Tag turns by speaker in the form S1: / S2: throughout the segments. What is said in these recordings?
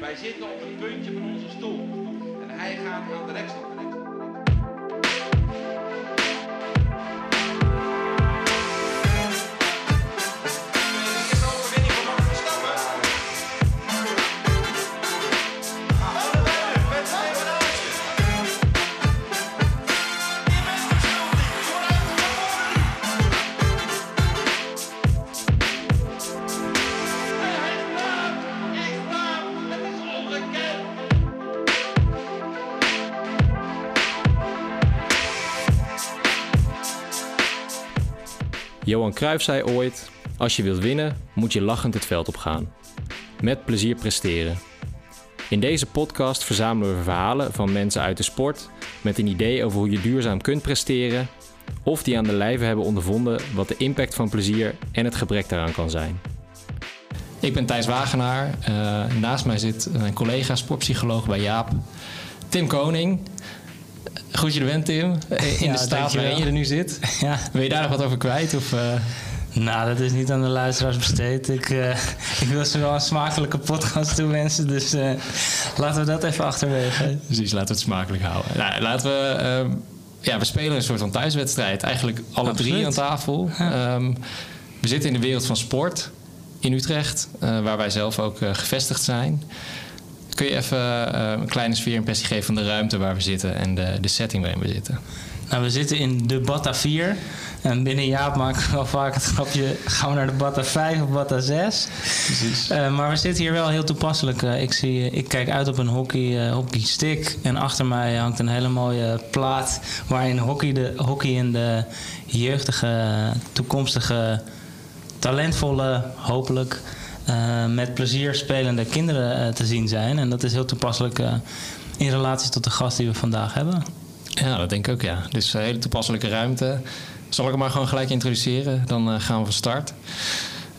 S1: Wij zitten op het puntje van onze stoel. En hij gaat aan de rekstok.
S2: Johan Cruijff zei ooit: Als je wilt winnen, moet je lachend het veld op gaan. Met plezier presteren. In deze podcast verzamelen we verhalen van mensen uit de sport met een idee over hoe je duurzaam kunt presteren of die aan de lijve hebben ondervonden wat de impact van plezier en het gebrek daaraan kan zijn. Ik ben Thijs Wagenaar. Uh, naast mij zit mijn collega sportpsycholoog bij Jaap, Tim Koning. Goed je er bent, Tim. In
S3: Ja,
S2: de staat waarin je er nu zit.
S3: Ja,
S2: Wil je daar nog wat over kwijt? Of, eh?
S3: nou, dat is niet aan de luisteraars besteed. Ik, eh, ik wil ze wel een smakelijke podcast toewensen, dus eh, laten we dat even achterwege.
S2: Precies, laten we het smakelijk houden. Nou, laten we... ehm, ja, we spelen een soort van thuiswedstrijd. Eigenlijk alle
S3: Absoluut.
S2: drie aan tafel. Ehm, we zitten in de wereld van sport in Utrecht, waar wij zelf ook gevestigd zijn. Kun je even eh, een kleine sfeerimpressie geven van de ruimte waar we zitten en de, de setting waarin we zitten?
S3: Nou, we zitten in de Batta 4. En binnen Jaap maak ik wel vaak het grapje... gaan we naar de Batta 5 of Batta 6?
S2: Precies.
S3: Eh, maar we zitten hier wel heel toepasselijk. Eh, ik, zie, ik kijk uit op een hockey, eh, hockeystick. En achter mij hangt een hele mooie plaat... waarin hockey, de, hockey en de jeugdige, toekomstige, talentvolle, hopelijk... eh, met plezier spelende kinderen eh, te zien zijn. En dat is heel toepasselijk eh, in relatie tot de gast die we vandaag hebben.
S2: Ja, dat denk ik ook, ja. Dus een hele toepasselijke ruimte. Zal ik hem maar gewoon gelijk introduceren? Dan gaan we van start.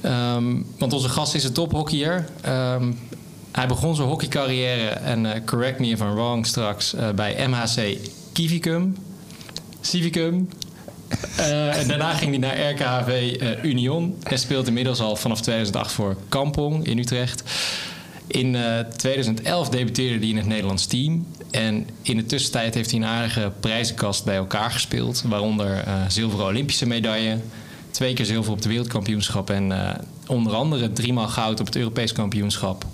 S2: Ehm, want onze gast is een tophockeyer. Ehm, hij begon zijn hockeycarrière, en correct me if I'm wrong straks, bij MHC Kivicum. Civicum. Eh, en daarna ging hij naar RKHV eh, Union. En speelt inmiddels al vanaf 2008 voor Kampong in Utrecht. In eh, 2011 debuteerde hij in het Nederlands team. En in de tussentijd heeft hij een aardige prijzenkast bij elkaar gespeeld. Waaronder eh, zilveren Olympische medaille. Twee keer zilver op het wereldkampioenschap. En eh, onder andere driemaal goud op het Europees kampioenschap.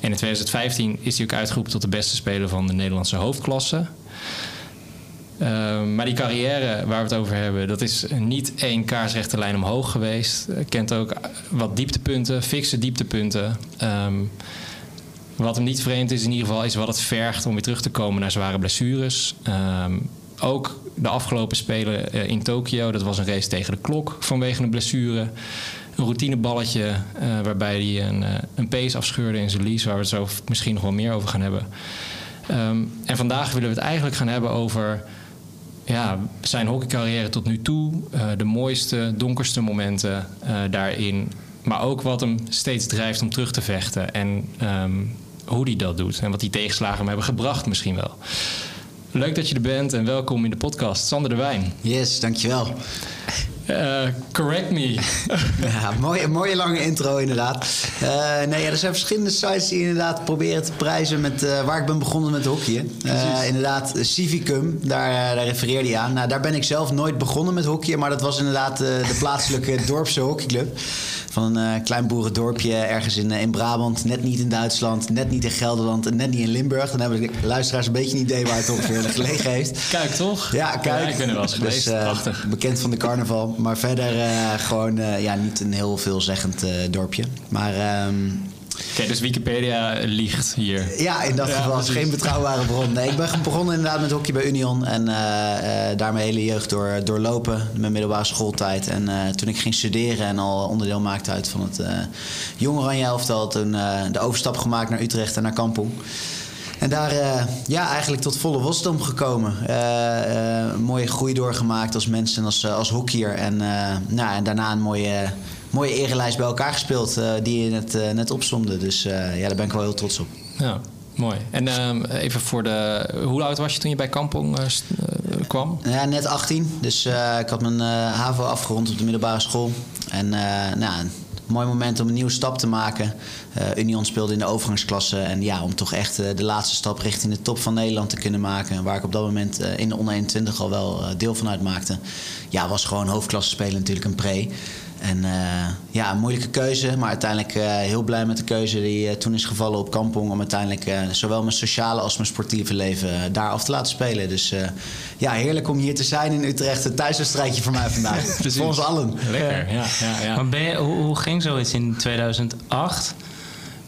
S2: En in 2015 is hij ook uitgeroepen tot de beste speler van de Nederlandse hoofdklasse. Uh, maar die carrière waar we het over hebben, dat is niet één kaarsrechte lijn omhoog geweest. Uh, kent ook wat dieptepunten, fikse dieptepunten. Um, wat hem niet vreemd is in ieder geval, is wat het vergt om weer terug te komen naar zware blessures. Um, ook de afgelopen spelen uh, in Tokio, dat was een race tegen de klok vanwege een blessure. Een routineballetje waarbij hij een, een pace afscheurde in zijn lies, waar we het zo misschien nog wel meer over gaan hebben. En vandaag willen we het eigenlijk gaan hebben over ja, zijn hockeycarrière tot nu toe. Uh, de mooiste, donkerste momenten uh, daarin. Maar ook wat hem steeds drijft om terug te vechten. En um, hoe hij dat doet. En wat die tegenslagen hem hebben gebracht misschien wel. Leuk dat je er bent en welkom in de podcast. Sander de Wijn.
S4: Yes, dankjewel.
S2: Uh, correct me.
S4: ja, mooie, mooie lange intro inderdaad. Uh, nee, ja, er zijn verschillende sites die inderdaad proberen te prijzen met uh, waar ik ben begonnen met hockeyen. Uh, inderdaad, Civicum, daar, daar refereerde je aan. Nou, daar ben ik zelf nooit begonnen met hockeyen, maar dat was inderdaad de plaatselijke dorpse hockeyclub. Van een klein boerendorpje ergens in, in Brabant, net niet in Duitsland, net niet in Gelderland en net niet in Limburg. Dan hebben de luisteraars een beetje een idee waar het ongeveer gelegen heeft.
S2: Kijk toch?
S4: Ja, kijk.
S2: Ja, ik ben er wel eens.
S4: Dus,
S2: Prachtig.
S4: Bekend van de carnaval. Maar verder uh, gewoon uh, ja, niet een heel veelzeggend uh, dorpje. Maar. Um,
S2: Oké, okay, dus Wikipedia liegt hier.
S4: Ja, in dat ja, geval is geen betrouwbare bron. Nee, ik ben begonnen inderdaad met hockey bij Union. En uh, uh, daar mijn hele jeugd door, doorlopen. Mijn middelbare schooltijd. En uh, toen ik ging studeren en al onderdeel maakte uit van het Jong Oranje elftal... toen de overstap gemaakt naar Utrecht en naar Kampong. En daar uh, ja, eigenlijk tot volle wasdom gekomen. Uh, uh, mooie groei doorgemaakt als mens en als, als hockeyer. En, nou, en daarna een mooie, mooie erelijst bij elkaar gespeeld die je net, net opzomde. Dus ja, daar ben ik wel heel trots op.
S2: Ja, mooi. En ehm, even voor de... Hoe oud was je toen je bij Kampong eh, kwam?
S4: Ja, net 18. Dus ik had mijn HAVO afgerond op de middelbare school. En nou, mooi moment om een nieuwe stap te maken. Uh, Union speelde in de overgangsklasse. En ja, om toch echt de laatste stap richting de top van Nederland te kunnen maken. Waar ik op dat moment in de onder 21 al wel deel van uitmaakte. Ja, was gewoon hoofdklasse spelen natuurlijk een pre. En uh, ja, een moeilijke keuze, maar uiteindelijk uh, heel blij met de keuze die uh, toen is gevallen op Kampong. Om uiteindelijk zowel mijn sociale als mijn sportieve leven daar af te laten spelen. Dus ja, heerlijk om hier te zijn in Utrecht. Een thuiswedstrijdje voor mij vandaag. voor ons allen.
S2: Lekker, ja. ja, ja.
S3: Maar ben je, hoe, hoe ging zoiets in 2008?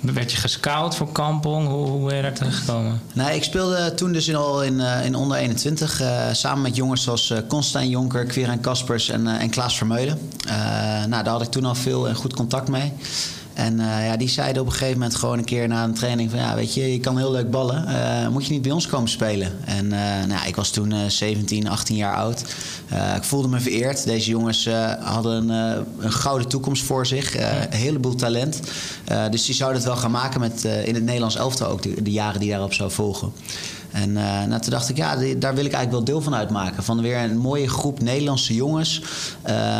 S3: Werd je gescout voor Kampong? Hoe, hoe ben je daar terechtgekomen?
S4: Nee, ik speelde toen dus al in, uh, in onder 21. Uh, samen met jongens zoals uh, Constijn Jonker, Quirijn Kaspers en, en Klaas Vermeulen. nou, daar had ik toen al veel en goed contact mee. En uh, ja, die zeiden op een gegeven moment gewoon een keer na een training van ja, weet je, je kan heel leuk ballen. Uh, moet je niet bij ons komen spelen? En uh, nou, ik was toen 17, 18 jaar oud. ik voelde me vereerd. Deze jongens hadden een, een, gouden toekomst voor zich. een heleboel talent. dus die zouden het wel gaan maken met in het Nederlands elftal ook de, de jaren die daarop zou volgen. En uh, nou, toen dacht ik, ja, daar wil ik eigenlijk wel deel van uitmaken. Van weer een mooie groep Nederlandse jongens.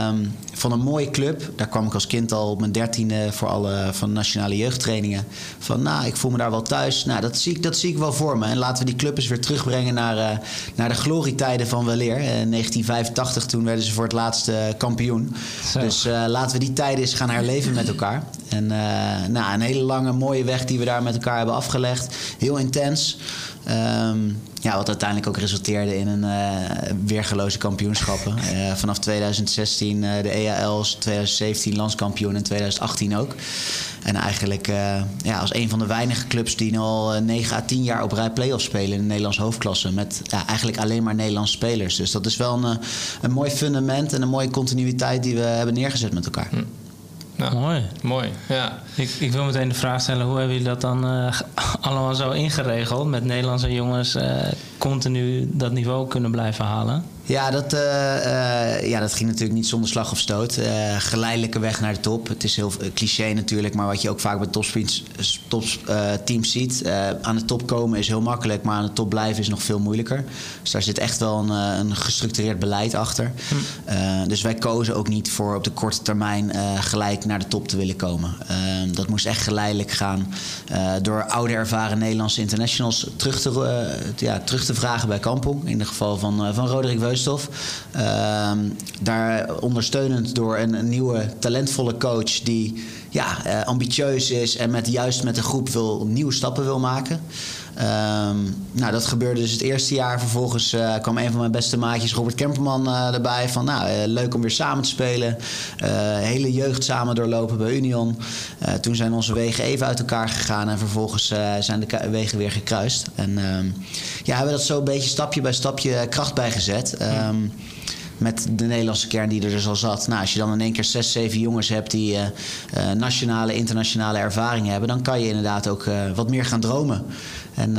S4: Um, van een mooie club. Daar kwam ik als kind al op mijn dertiende voor alle van nationale jeugdtrainingen. Van, nou, ik voel me daar wel thuis. Nou, dat zie ik, dat zie ik wel voor me. En laten we die club eens weer terugbrengen naar, uh, naar de glorietijden van weleer. In 1985, toen werden ze voor het laatste kampioen. Zo. Dus laten we die tijden eens gaan herleven met elkaar. En nou, een hele lange, mooie weg die we daar met elkaar hebben afgelegd. Heel intens. Um, ja, wat uiteindelijk ook resulteerde in een uh, weergeloze kampioenschappen. Uh, vanaf 2016 uh, de EAL's, 2017 landskampioen en 2018 ook. En eigenlijk ja, als een van de weinige clubs die al 9 à 10 jaar op rij play-off spelen in de Nederlands hoofdklasse. Met ja, eigenlijk alleen maar Nederlandse spelers. Dus dat is wel een, een mooi fundament en een mooie continuïteit die we hebben neergezet met elkaar. Hm.
S3: Nou, mooi.
S2: Mooi, ja.
S3: Ik, ik wil meteen de vraag stellen, hoe hebben jullie dat dan uh, allemaal zo ingeregeld? Met Nederlandse jongens uh, continu dat niveau kunnen blijven halen?
S4: Ja, dat, uh, uh, ja, dat ging natuurlijk niet zonder slag of stoot. Uh, geleidelijke weg naar de top. Het is heel cliché natuurlijk, maar wat je ook vaak bij topteams top, teams ziet. aan de top komen is heel makkelijk, maar aan de top blijven is nog veel moeilijker. Dus daar zit echt wel een, een gestructureerd beleid achter. Hm. dus wij kozen ook niet voor op de korte termijn gelijk naar de top te willen komen. dat moest echt geleidelijk gaan. door oude ervaren Nederlandse internationals terug te, ja, terug te vragen bij Kampong. In het geval van, van Roderick Weus Uh, daar ondersteunend door een, nieuwe talentvolle coach die ja, uh, ambitieus is en met, juist met de groep wil, nieuwe stappen wil maken. Um, nou, dat gebeurde dus het eerste jaar. Vervolgens uh, kwam een van mijn beste maatjes, Robert Kemperman, uh, erbij. Van nou, uh, leuk om weer samen te spelen. hele jeugd samen doorlopen bij Union. toen zijn onze wegen even uit elkaar gegaan. En vervolgens zijn de wegen weer gekruist. En um, ja, hebben dat zo een beetje stapje bij stapje kracht bijgezet. Um, met de Nederlandse kern die er dus al zat. Nou, als je dan in één keer zes, zeven jongens hebt die nationale, internationale ervaring hebben, dan kan je inderdaad ook wat meer gaan dromen. En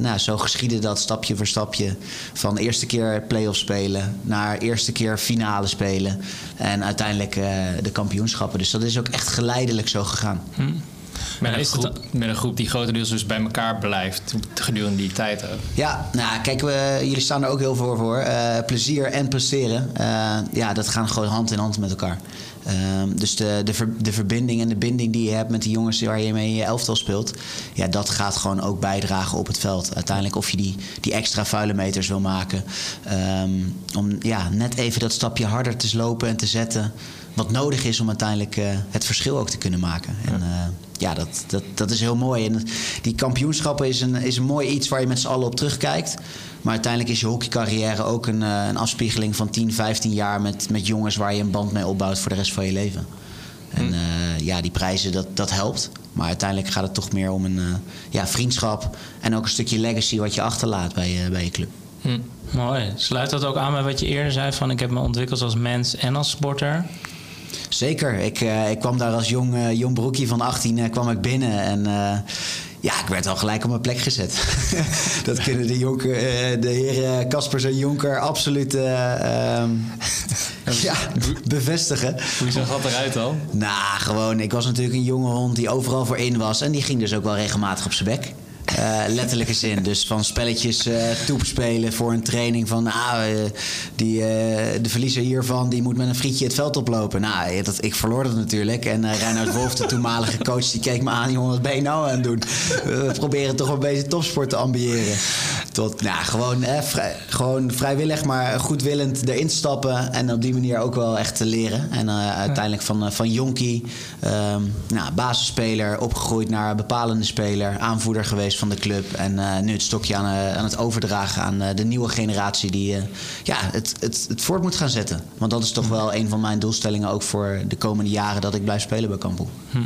S4: nou, zo geschiedde dat stapje voor stapje. Van eerste keer play-off spelen naar eerste keer finale spelen. En uiteindelijk de kampioenschappen. Dus dat is ook echt geleidelijk zo gegaan.
S2: Hm. Met een, groep, met een groep die grotendeels dus bij elkaar blijft gedurende die tijd ook.
S4: Ja, nou kijk, we, jullie staan er ook heel veel voor. Uh, plezier en presteren, uh, ja, dat gaan gewoon hand in hand met elkaar. Uh, dus de, de, ver, de verbinding en de binding die je hebt met de jongens waar je mee in je elftal speelt, ja, dat gaat gewoon ook bijdragen op het veld. Uiteindelijk of je die, die extra vuile meters wil maken. Um, om ja, net even dat stapje harder te slopen en te zetten. Wat nodig is om uiteindelijk uh, het verschil ook te kunnen maken. Ja. En, uh, ja, dat, dat, dat is heel mooi. En die kampioenschappen is een, is een mooi iets waar je met z'n allen op terugkijkt. Maar uiteindelijk is je hockeycarrière ook een, uh, een afspiegeling van 10, 15 jaar met, met jongens waar je een band mee opbouwt voor de rest van je leven. En uh, ja, die prijzen, dat, dat helpt. Maar uiteindelijk gaat het toch meer om een uh, ja, vriendschap en ook een stukje legacy wat je achterlaat bij, uh, bij je club.
S3: Hm. Mooi. Sluit dat ook aan bij wat je eerder zei van ik heb me ontwikkeld als mens en als sporter?
S4: Zeker. Ik, uh, ik kwam daar als jong, uh, jong broekje van 18 uh, kwam ik binnen en ja, ik werd al gelijk op mijn plek gezet. dat kunnen de, jonker, de heren Kaspers en Jonker absoluut um, ja, bevestigen.
S2: Hoe zag dat eruit dan?
S4: Nou, gewoon, ik was natuurlijk een jonge hond die overal voor in was. En die ging dus ook wel regelmatig op zijn bek. Eh, letterlijke zin. Dus van spelletjes uh, toep spelen voor een training. Van ah, die, de verliezer hiervan die moet met een frietje het veld oplopen. Nou, dat, ik verloor dat natuurlijk. En uh, Reinhard Wolf, de toenmalige coach, die keek me aan. Jongen, wat ben je nou aan het doen? We proberen toch een beetje topsport te ambiëren. Tot, nou, gewoon, vrij, gewoon vrijwillig, maar goedwillend erin stappen. En op die manier ook wel echt te leren. En uiteindelijk van, van jonkie, um, nou, basisspeler, opgegroeid naar bepalende speler. Aanvoerder geweest van de club. En uh, nu het stokje aan, uh, aan, het overdragen aan uh, de nieuwe generatie die ja, het, het, het voort moet gaan zetten. Want dat is toch wel een van mijn doelstellingen ook voor de komende jaren dat ik blijf spelen bij Kampel. Hm.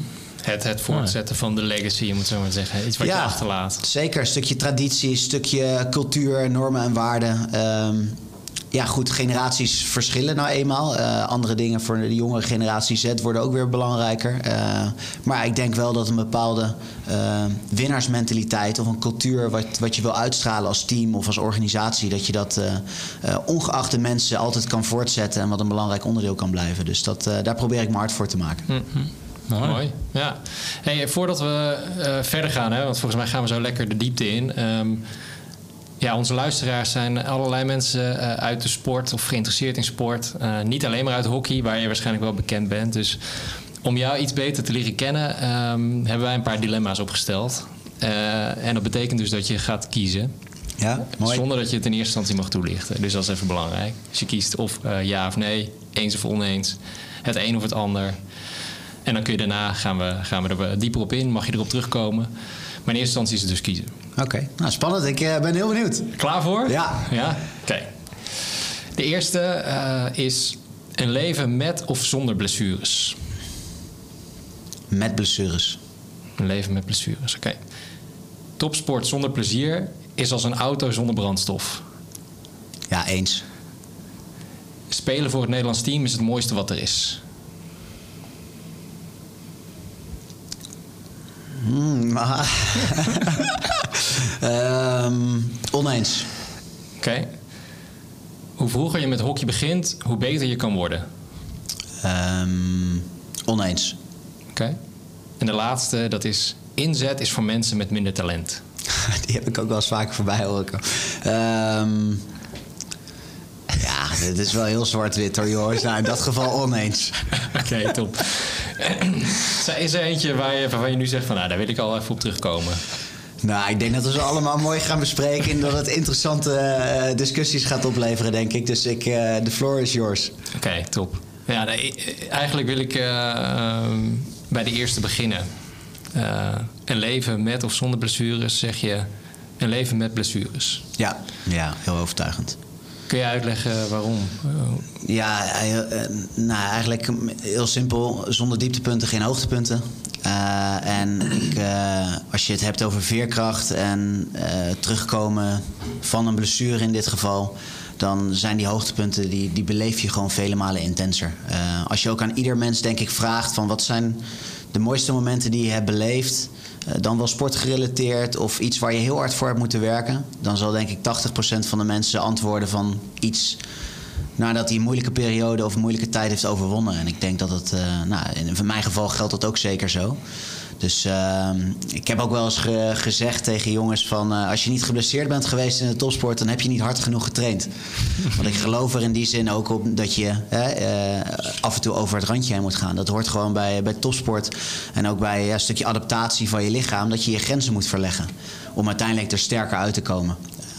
S2: Het, het voortzetten van de legacy, je moet zo maar zeggen. Iets wat ja, je achterlaat.
S4: Zeker. Een stukje traditie, een stukje cultuur, normen en waarden. Um, ja, goed, generaties verschillen nou eenmaal. Uh, andere dingen voor de jongere generatie Z worden ook weer belangrijker. Uh, maar ik denk wel dat een bepaalde uh, winnaarsmentaliteit of een cultuur wat, wat je wil uitstralen als team of als organisatie, dat je dat ongeacht de mensen altijd kan voortzetten en wat een belangrijk onderdeel kan blijven. Dus dat, daar probeer ik me hard voor te maken. Mm
S2: -hmm. Mooi. Mooi. Ja. Hey, voordat we verder gaan, hè, want volgens mij gaan we zo lekker de diepte in. Um, ja, onze luisteraars zijn allerlei mensen uh, uit de sport of geïnteresseerd in sport. Uh, niet alleen maar uit hockey, waar je waarschijnlijk wel bekend bent. Dus om jou iets beter te leren kennen, um, hebben wij een paar dilemma's opgesteld. Uh, en dat betekent dus dat je gaat kiezen.
S4: Ja, mooi.
S2: Zonder dat je het in eerste instantie mag toelichten. Dus dat is even belangrijk. Dus je kiest of ja of nee, eens of oneens, het een of het ander. En dan kun je daarna, gaan we, gaan we er dieper op in, mag je erop terugkomen. Maar in eerste instantie is het dus kiezen.
S4: Oké, nou spannend. Ik uh, ben heel benieuwd.
S2: Klaar voor?
S4: Ja.
S2: Ja? Oké. De eerste uh, is een leven met of zonder blessures?
S4: Met blessures.
S2: Een leven met blessures, oké. Okay. Topsport zonder plezier is als een auto zonder brandstof.
S4: Ja, eens.
S2: Spelen voor het Nederlands team is het mooiste wat er is.
S4: Hmm, um, oneens.
S2: Oké. Okay. Hoe vroeger je met hockey begint, hoe beter je kan worden.
S4: Um, oneens.
S2: Oké. Okay. En de laatste, dat is inzet is voor mensen met minder talent.
S4: Die heb ik ook wel eens vaker voorbij horen um, ja, dit is wel heel zwart-wit hoor, jongens. Nou, in dat geval oneens.
S2: Oké, okay, top. Is er eentje waar je, waarvan je nu zegt van... nou, daar wil ik al even op terugkomen?
S4: Nou, ik denk dat we ze allemaal mooi gaan bespreken... en dat het interessante uh, discussies gaat opleveren, denk ik. Dus ik, uh, the floor is yours.
S2: Oké, okay, top. Ja, nee, eigenlijk wil ik uh, bij de eerste beginnen. een leven met of zonder blessures, zeg je... een leven met blessures.
S4: Ja, ja heel overtuigend.
S2: Kun je uitleggen waarom?
S4: Ja, nou, eigenlijk heel simpel. Zonder dieptepunten geen hoogtepunten. Uh, en ik, als je het hebt over veerkracht en terugkomen van een blessure in dit geval, dan zijn die hoogtepunten die, die beleef je gewoon vele malen intenser. als je ook aan ieder mens denk ik vraagt van wat zijn de mooiste momenten die je hebt beleefd, eh, dan wel sportgerelateerd of iets waar je heel hard voor hebt moeten werken, dan zal denk ik 80% van de mensen antwoorden van iets nadat hij een moeilijke periode of een moeilijke tijd heeft overwonnen. En ik denk dat het, uh, nou, in mijn geval geldt dat ook zeker zo. Dus uh, ik heb ook wel eens ge gezegd tegen jongens van... Uh, als je niet geblesseerd bent geweest in de topsport... dan heb je niet hard genoeg getraind. Want ik geloof er in die zin ook op dat je uh, af en toe over het randje heen moet gaan. Dat hoort gewoon bij, bij topsport. En ook bij een stukje adaptatie van je lichaam... dat je je grenzen moet verleggen. Om uiteindelijk er sterker uit te komen.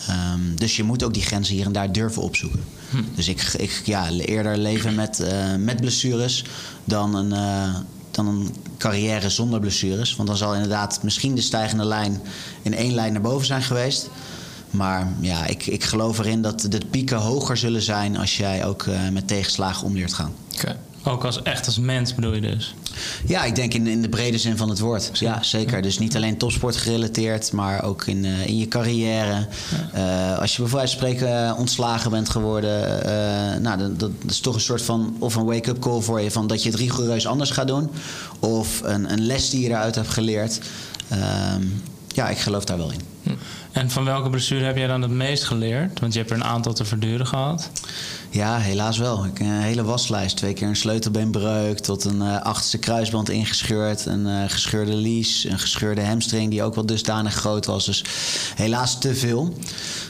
S4: Um, dus je moet ook die grenzen hier en daar durven opzoeken. Hm. Dus ik, ik ja, eerder leven met, uh, met blessures dan een, uh, dan een carrière zonder blessures. Want dan zal inderdaad misschien de stijgende lijn in één lijn naar boven zijn geweest. Maar ja, ik, ik geloof erin dat de pieken hoger zullen zijn als jij ook uh, met tegenslagen om leert gaan.
S2: Okay. Ook als echt als mens bedoel je dus?
S4: Ja, ik denk in, in de brede zin van het woord. Ja, zeker. Dus niet alleen topsport gerelateerd, maar ook in, uh, in je carrière. Ja. Uh, als je bijvoorbeeld spreken ontslagen bent geworden, uh, nou, dat, dat, is toch een soort van of een wake-up call voor je van dat je het rigoureus anders gaat doen, of een, een les die je eruit hebt geleerd. Um, ja, ik geloof daar wel in.
S3: En van welke blessure heb jij dan het meest geleerd? Want je hebt er een aantal te verduren gehad.
S4: Ja, helaas wel. Ik, een hele waslijst. Twee keer een sleutelbeenbreuk, tot een uh, achterste kruisband ingescheurd, een uh, gescheurde lies, een gescheurde hamstring die ook wel dusdanig groot was. Dus helaas te veel.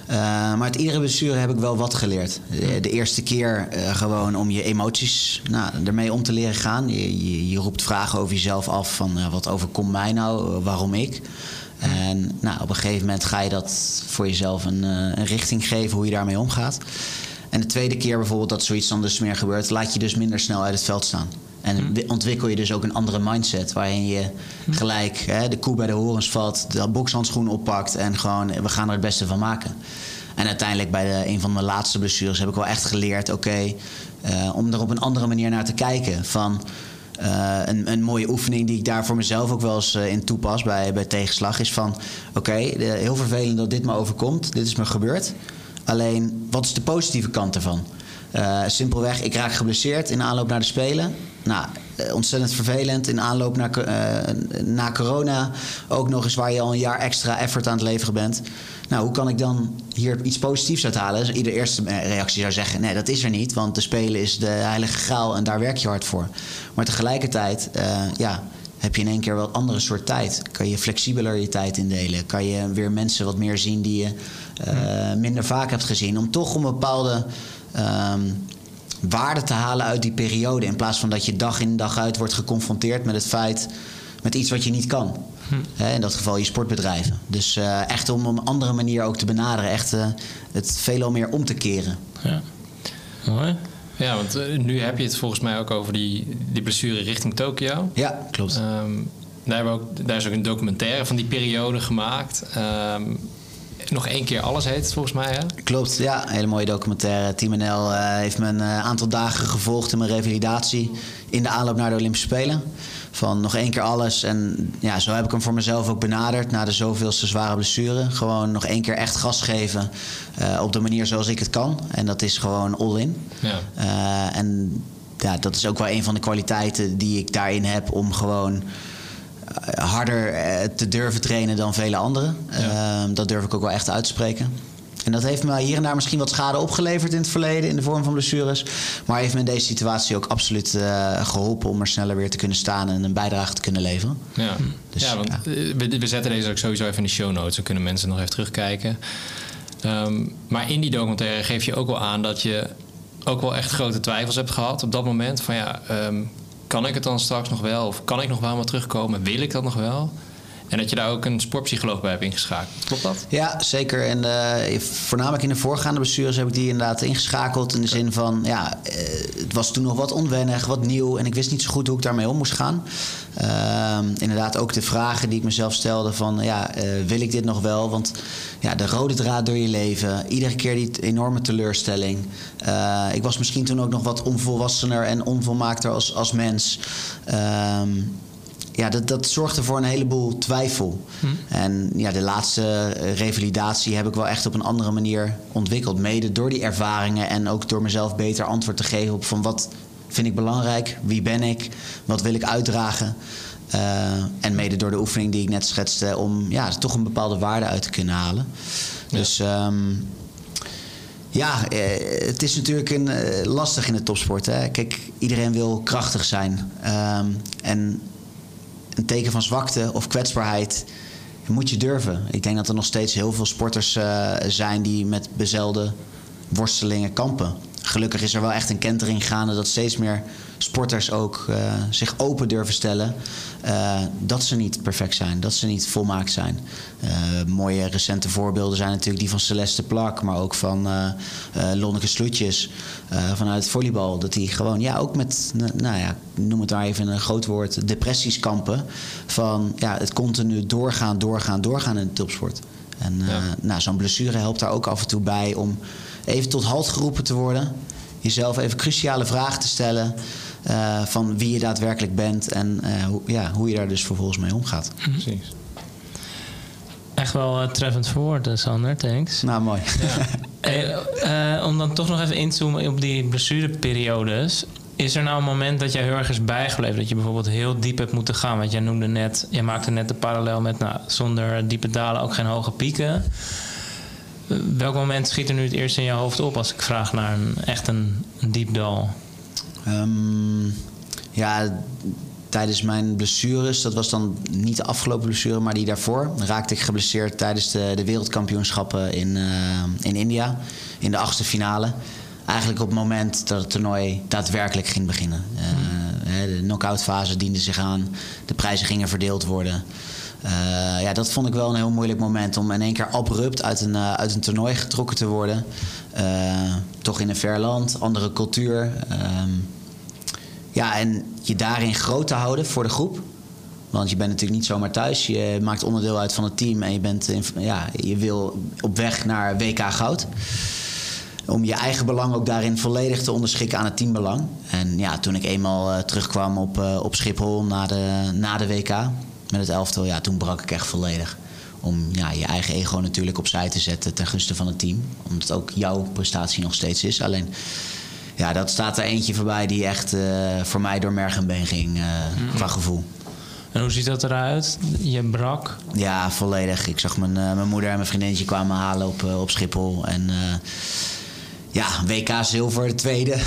S4: Uh, maar uit iedere blessure heb ik wel wat geleerd. De, de eerste keer gewoon om je emoties nou, ermee om te leren gaan. Je, je, je roept vragen over jezelf af van wat overkomt mij nou, waarom ik. En nou, op een gegeven moment ga je dat voor jezelf een, een richting geven hoe je daarmee omgaat. En de tweede keer bijvoorbeeld dat zoiets dan dus meer gebeurt, laat je dus minder snel uit het veld staan. En ontwikkel je dus ook een andere mindset waarin je gelijk hè, de koe bij de horens vat, de bokshandschoen oppakt en gewoon we gaan er het beste van maken. En uiteindelijk bij de, een van mijn laatste blessures heb ik wel echt geleerd, oké, uh, om er op een andere manier naar te kijken. Van, uh, een, een, mooie oefening die ik daar voor mezelf ook wel eens uh, in toepas bij, bij tegenslag is van... oké, heel vervelend dat dit me overkomt, dit is me gebeurd. Alleen, wat is de positieve kant ervan? Uh, simpelweg, ik raak geblesseerd in aanloop naar de Spelen. Nou, ontzettend vervelend in aanloop naar, uh, na corona. Ook nog eens waar je al een jaar extra effort aan het leveren bent. Nou, hoe kan ik dan hier iets positiefs uithalen? Dus iedere eerste reactie zou zeggen: nee, dat is er niet. Want de Spelen is de heilige graal en daar werk je hard voor. Maar tegelijkertijd, uh, ja, heb je in één keer wel een andere soort tijd. Kan je flexibeler je tijd indelen. Kan je weer mensen wat meer zien die je uh, minder vaak hebt gezien. Om toch een bepaalde um, waarde te halen uit die periode. In plaats van dat je dag in dag uit wordt geconfronteerd met het feit... met iets wat je niet kan. Hm. in dat geval je sportbedrijven. Dus uh, echt om op een andere manier ook te benaderen. Echt uh, het veelal meer om te keren.
S3: Ja. Mooi.
S2: Ja, want uh, nu heb je het volgens mij ook over die, die blessure richting Tokio.
S4: Ja, klopt.
S2: Um, daar, hebben we ook, daar is ook een documentaire van die periode gemaakt. Um, nog één keer alles heet volgens mij, hè?
S4: Klopt, ja. Een hele mooie documentaire. Team NL uh, heeft me een aantal dagen gevolgd in mijn revalidatie... in de aanloop naar de Olympische Spelen. Van nog één keer alles. En ja, zo heb ik hem voor mezelf ook benaderd... na de zoveelste zware blessure. Gewoon nog één keer echt gas geven... Uh, op de manier zoals ik het kan. En dat is gewoon all-in.
S2: Ja.
S4: Uh, en ja, dat is ook wel een van de kwaliteiten die ik daarin heb... om gewoon harder te durven trainen dan vele anderen. Ja. Uh, dat durf ik ook wel echt uit te spreken. En dat heeft me hier en daar misschien wat schade opgeleverd in het verleden in de vorm van blessures. Maar heeft me in deze situatie ook absoluut uh, geholpen om er sneller weer te kunnen staan en een bijdrage te kunnen leveren.
S2: Ja, dus, ja want ja. We, we, zetten deze ook sowieso even in de show notes. Dan kunnen mensen nog even terugkijken. Um, maar in die documentaire geef je ook wel aan dat je ook wel echt grote twijfels hebt gehad op dat moment. Van ja, um, kan ik het dan straks nog wel? Of kan ik nog wel maar terugkomen? Wil ik dat nog wel? En dat je daar ook een sportpsycholoog bij hebt ingeschakeld. Klopt dat?
S4: Ja, zeker. En uh, voornamelijk in de voorgaande bestuurders heb ik die inderdaad ingeschakeld. In de zin van, ja, uh, het was toen nog wat onwennig, wat nieuw. En ik wist niet zo goed hoe ik daarmee om moest gaan. Uh, inderdaad ook de vragen die ik mezelf stelde van, ja, uh, wil ik dit nog wel? Want ja, de rode draad door je leven. Iedere keer die enorme teleurstelling. ik was misschien toen ook nog wat onvolwassener en onvolmaakter als, als mens. Ehm, ja, dat, dat zorgde voor een heleboel twijfel. Hm. En ja, de laatste revalidatie heb ik wel echt op een andere manier ontwikkeld. Mede door die ervaringen en ook door mezelf beter antwoord te geven op van wat vind ik belangrijk, wie ben ik, wat wil ik uitdragen. Uh, en mede door de oefening die ik net schetste, om ja, toch een bepaalde waarde uit te kunnen halen. Ja. Dus um, ja, uh, het is natuurlijk een, uh, lastig in de topsport. Hè? Kijk, iedereen wil krachtig zijn. Um, en een teken van zwakte of kwetsbaarheid moet je durven. Ik denk dat er nog steeds heel veel sporters uh, zijn die met bezelde worstelingen kampen. Gelukkig is er wel echt een kentering gaande dat steeds meer sporters ook uh, zich open durven stellen. Uh, dat ze niet perfect zijn, dat ze niet volmaakt zijn. Uh, mooie recente voorbeelden zijn natuurlijk die van Celeste Plak, maar ook van Lonneke Sloetjes vanuit het volleybal. Dat die gewoon, ja, ook met, nou ja, noem het daar even een groot woord, depressies kampen. Van ja, het continu doorgaan, doorgaan, doorgaan in de topsport. En ja. nou, zo'n blessure helpt daar ook af en toe bij om even tot halt geroepen te worden. Jezelf even cruciale vragen te stellen. Uh, van wie je daadwerkelijk bent en uh, hoe, ja, hoe je daar dus vervolgens mee omgaat.
S2: Precies.
S3: Echt wel uh, treffend verwoord, Sander, thanks.
S4: Nou, mooi.
S3: Ja. hey, om dan toch nog even in te zoomen op die blessureperiodes. Is er nou een moment dat jij heel erg is bijgebleven? Dat je bijvoorbeeld heel diep hebt moeten gaan? Want jij noemde net, jij maakte net de parallel met nou, zonder diepe dalen ook geen hoge pieken. Eh, Welk moment schiet er nu het eerst in je hoofd op als ik vraag naar een, echt een, een diep dal?
S4: Ehm, ja, tijdens mijn blessures, dat was dan niet de afgelopen blessure, maar die daarvoor, raakte ik geblesseerd tijdens de, de wereldkampioenschappen in, eh, in India. In de achtste finale. Eigenlijk op het moment dat het toernooi daadwerkelijk ging beginnen. Eh, de knock-out fase diende zich aan, de prijzen gingen verdeeld worden. Eh, ja, dat vond ik wel een heel moeilijk moment om in één keer abrupt uit een, uit een toernooi getrokken te worden. Toch in een ver land, andere cultuur. Ehm, ja, en je daarin groot te houden voor de groep. Want je bent natuurlijk niet zomaar thuis. Je maakt onderdeel uit van het team en je, bent ja, je wil op weg naar WK goud. Om je eigen belang ook daarin volledig te onderschikken aan het teambelang. En ja, toen ik eenmaal eh, terugkwam op, eh, op Schiphol na de, na de WK met het elftal, ja, toen brak ik echt volledig. Om ja, je eigen ego natuurlijk opzij te zetten ten gunste van het team. Omdat ook jouw prestatie nog steeds is. Alleen ja, dat staat er eentje voorbij die echt eh, voor mij door merg en been ging eh, qua gevoel.
S3: En hoe ziet dat eruit? Je brak.
S4: Ja, volledig. Ik zag mijn, eh, mijn moeder en mijn vriendinnetje kwamen halen op, op Schiphol. En ja, WK zilver, de tweede.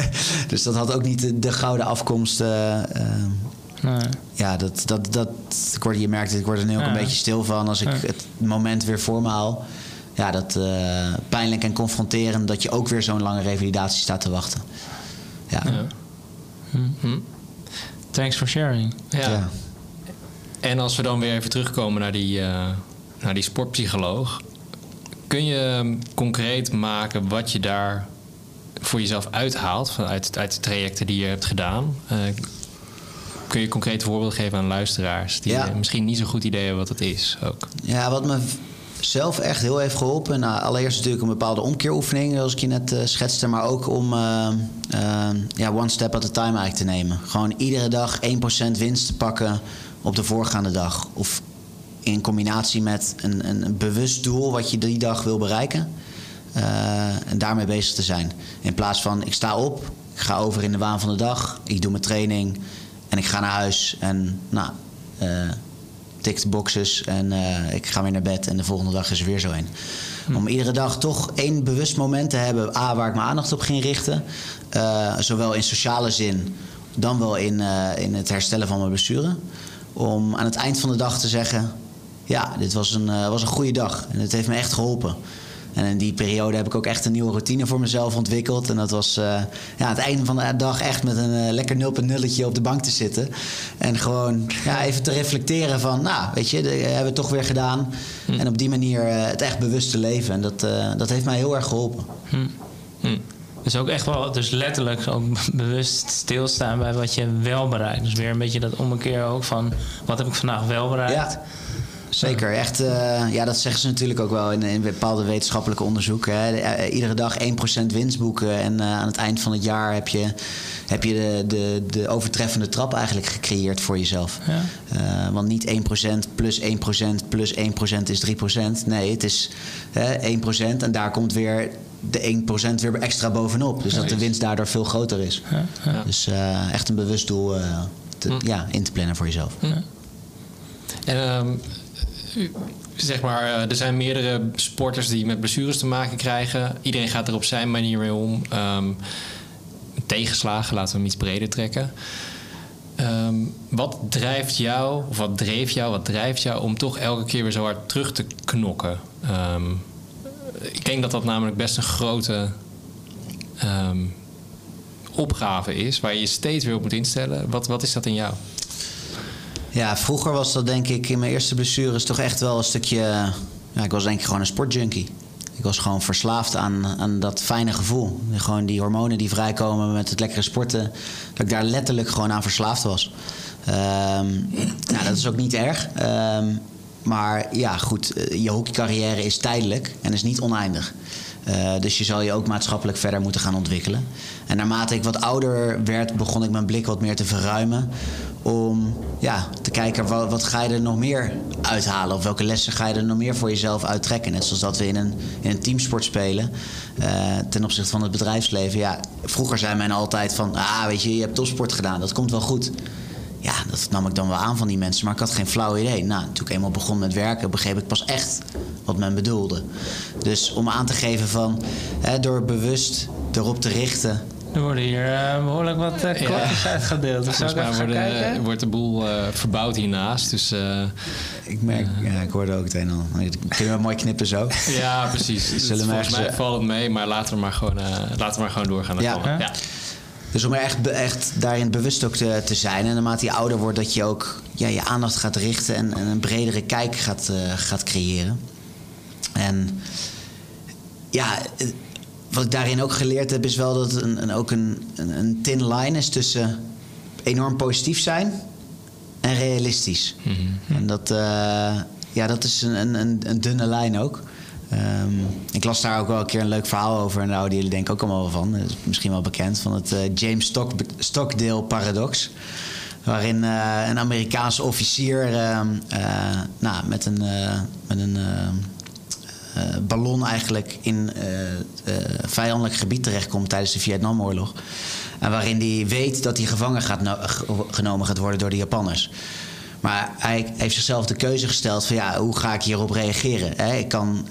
S4: dus dat had ook niet de, de gouden afkomst.
S3: Nee.
S4: ja, dat, dat, dat, ik word, je merkt het, ik word er nu ook
S3: Ja.
S4: een beetje stil van als ik
S3: Ja.
S4: het moment weer voor me haal. Ja, dat eh, pijnlijk en confronterend dat je ook weer zo'n lange revalidatie staat te wachten. Ja,
S2: Ja. Hm.
S3: Thanks for sharing.
S2: Ja.
S4: Ja.
S2: En als we dan weer even terugkomen naar die, eh, naar die sportpsycholoog. Kun je ehm, concreet maken wat je daar voor jezelf uithaalt vanuit uit de trajecten die je hebt gedaan? Eh, kun je concreet voorbeeld geven aan luisteraars die
S4: Ja.
S2: misschien niet zo'n goed idee hebben wat het is ook?
S4: Ja, wat me zelf echt heel heeft geholpen. Nou, allereerst natuurlijk een bepaalde omkeeroefening, zoals ik je net eh, schetste. Maar ook om eh, eh, ja, one step at a time eigenlijk te nemen. Gewoon iedere dag 1% winst te pakken op de voorgaande dag. Of in combinatie met een, een, bewust doel wat je die dag wil bereiken. en daarmee bezig te zijn. In plaats van ik sta op, ik ga over in de waan van de dag, ik doe mijn training en ik ga naar huis. En nou, tik de boxes en eh, ik ga weer naar bed en de volgende dag is er weer zo een. Om iedere dag toch één bewust moment te hebben, A, waar ik mijn aandacht op ging richten. eh, zowel in sociale zin, dan wel in, eh, in het herstellen van mijn blessure. Om aan het eind van de dag te zeggen, ja, dit was een, was een goede dag en het heeft me echt geholpen. En in die periode heb ik ook echt een nieuwe routine voor mezelf ontwikkeld. En dat was eh, ja, aan het einde van de dag echt met een eh, lekker 0.0'tje op de bank te zitten. En gewoon ja, even te reflecteren van, nou, weet je, dat hebben we toch weer gedaan. En op die manier eh, het echt bewust te leven. En dat, dat heeft mij heel erg geholpen.
S2: Hm.
S3: Dus ook echt wel, dus letterlijk ook bewust stilstaan bij wat je wel bereikt. Dus weer een beetje dat ommekeer ook van wat heb ik vandaag wel bereikt.
S4: Ja, zeker. Echt, eh, ja, dat zeggen ze natuurlijk ook wel in, in bepaalde wetenschappelijke onderzoeken. Hè. Eh, Iedere dag 1% winst boeken. En eh, aan het eind van het jaar heb je, heb je de, de, de overtreffende trap eigenlijk gecreëerd voor jezelf.
S3: Ja.
S4: Eh, want niet 1% plus 1% plus 1% is 3%. Nee, het is hè, 1% en daar komt weer de 1% weer extra bovenop. Dus dat de winst daardoor veel groter is.
S3: Ja.
S4: Dus eh, echt een bewust doel eh, te, ja, in te plannen voor jezelf.
S2: En ehm, zeg maar, eh, er zijn meerdere sporters die met blessures te maken krijgen. Iedereen gaat er op zijn manier mee om. Ehm, tegenslagen, laten we hem iets breder trekken. Ehm, wat drijft jou, of wat dreef jou, wat drijft jou om toch elke keer weer zo hard terug te knokken? Ehm, ik denk dat dat namelijk best een grote opgave is, waar je je steeds weer op moet instellen. Wat, wat is dat in jou?
S4: Ja, vroeger was dat denk ik in mijn eerste blessures toch echt wel een stukje. Ja, ik was denk ik gewoon een sportjunkie. Ik was gewoon verslaafd aan, aan dat fijne gevoel. Gewoon die hormonen die vrijkomen met het lekkere sporten. Dat ik daar letterlijk gewoon aan verslaafd was. Ehm, nou, dat is ook niet erg. Ehm, maar ja, goed, eh, je hockeycarrière is tijdelijk en is niet oneindig. Eh, dus je zal je ook maatschappelijk verder moeten gaan ontwikkelen. En naarmate ik wat ouder werd, begon ik mijn blik wat meer te verruimen. Om ja, te kijken wat, ga je er nog meer uithalen? Of welke lessen ga je er nog meer voor jezelf uittrekken? Net zoals dat we in een, in een teamsport spelen. eh, ten opzichte van het bedrijfsleven. Ja, vroeger zei men altijd van, ah, weet je, je hebt topsport gedaan, dat komt wel goed. Ja, dat nam ik dan wel aan van die mensen, maar ik had geen flauw idee. Nou, toen ik eenmaal begon met werken, begreep ik pas echt wat men bedoelde. Dus om aan te geven van, hè, door bewust erop te richten.
S3: Er worden hier eh, behoorlijk wat uh, klokjes uitgedeeld. Dus
S2: Volgens mij worden,
S3: kijken?
S2: wordt de boel eh, verbouwd hiernaast. Dus eh,
S4: Ik merk, ja, ik hoorde ook het een en ander. Kunnen we mooi knippen zo?
S2: ja, precies.
S4: Zullen
S2: volgens
S4: ergens,
S2: mij
S4: eh,
S2: valt het mee, maar laten we maar gewoon, eh, laten we maar gewoon doorgaan.
S4: Ja.
S2: ja.
S4: Dus om er echt, echt daarin bewust ook te, te zijn. En naarmate je ouder wordt, dat je ook ja, je aandacht gaat richten en, en een bredere kijk gaat, eh, gaat creëren. En ja, eh, wat ik daarin ook geleerd heb, is wel dat het een, een, ook een, een, een thin line is tussen enorm positief zijn en realistisch. En dat, eh, ja, dat is een, een, een, dunne lijn ook. Ehm, ik las daar ook wel een keer een leuk verhaal over. En daar houden jullie denk ik ook allemaal wel van. Dat is misschien wel bekend. Van het eh, James Stock, Stockdale paradox. Waarin eh, een Amerikaanse officier ehm, eh, nou, met een, met een ehm, eh, ballon eigenlijk in eh, eh, vijandelijk gebied terechtkomt tijdens de Vietnamoorlog. En waarin hij weet dat hij gevangen gaat no- ge- genomen gaat worden door de Japanners. Maar hij heeft zichzelf de keuze gesteld van ja, hoe ga ik hierop reageren? Ik kan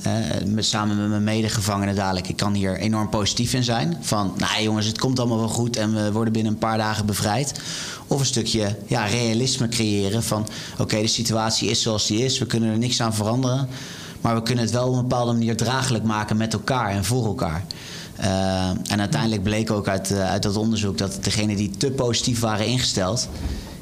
S4: met, samen met mijn medegevangenen dadelijk, ik kan hier enorm positief in zijn. Van nou jongens, het komt allemaal wel goed en we worden binnen een paar dagen bevrijd. Of een stukje ja, realisme creëren van oké, de situatie is zoals die is, we kunnen er niks aan veranderen. Maar we kunnen het wel op een bepaalde manier draaglijk maken met elkaar en voor elkaar. Uh, en uiteindelijk bleek ook uit, uh, uit dat onderzoek dat degenen die te positief waren ingesteld,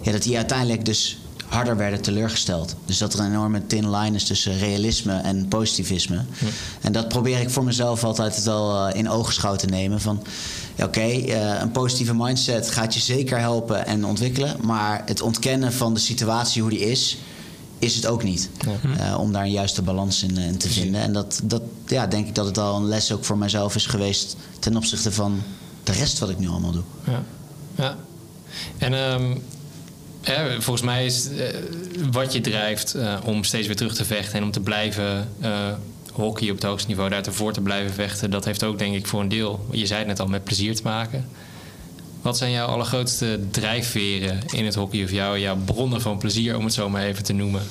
S4: ja, dat die uiteindelijk dus harder werden teleurgesteld. Dus dat er een enorme thin line is tussen realisme en positivisme. Ja. En dat probeer ik voor mezelf altijd wel uh, in oogschouw te nemen. Van oké, okay, een positieve mindset gaat je zeker helpen en ontwikkelen. Maar het ontkennen van de situatie hoe die is, is het ook niet. Ja. Uh, om daar een juiste balans in, in, te vinden. En dat, dat ja, denk ik dat het al een les ook voor mijzelf is geweest ten opzichte van de rest wat ik nu allemaal doe.
S2: Ja, ja. En um, ja, volgens mij is uh, wat je drijft uh, om steeds weer terug te vechten en om te blijven hockey op het hoogste niveau, daar ervoor te blijven vechten, dat heeft ook denk ik voor een deel, je zei het net al, met plezier te maken. Wat zijn jouw allergrootste drijfveren in het hockey of jouw, jouw bronnen van plezier, om het zo maar even te noemen?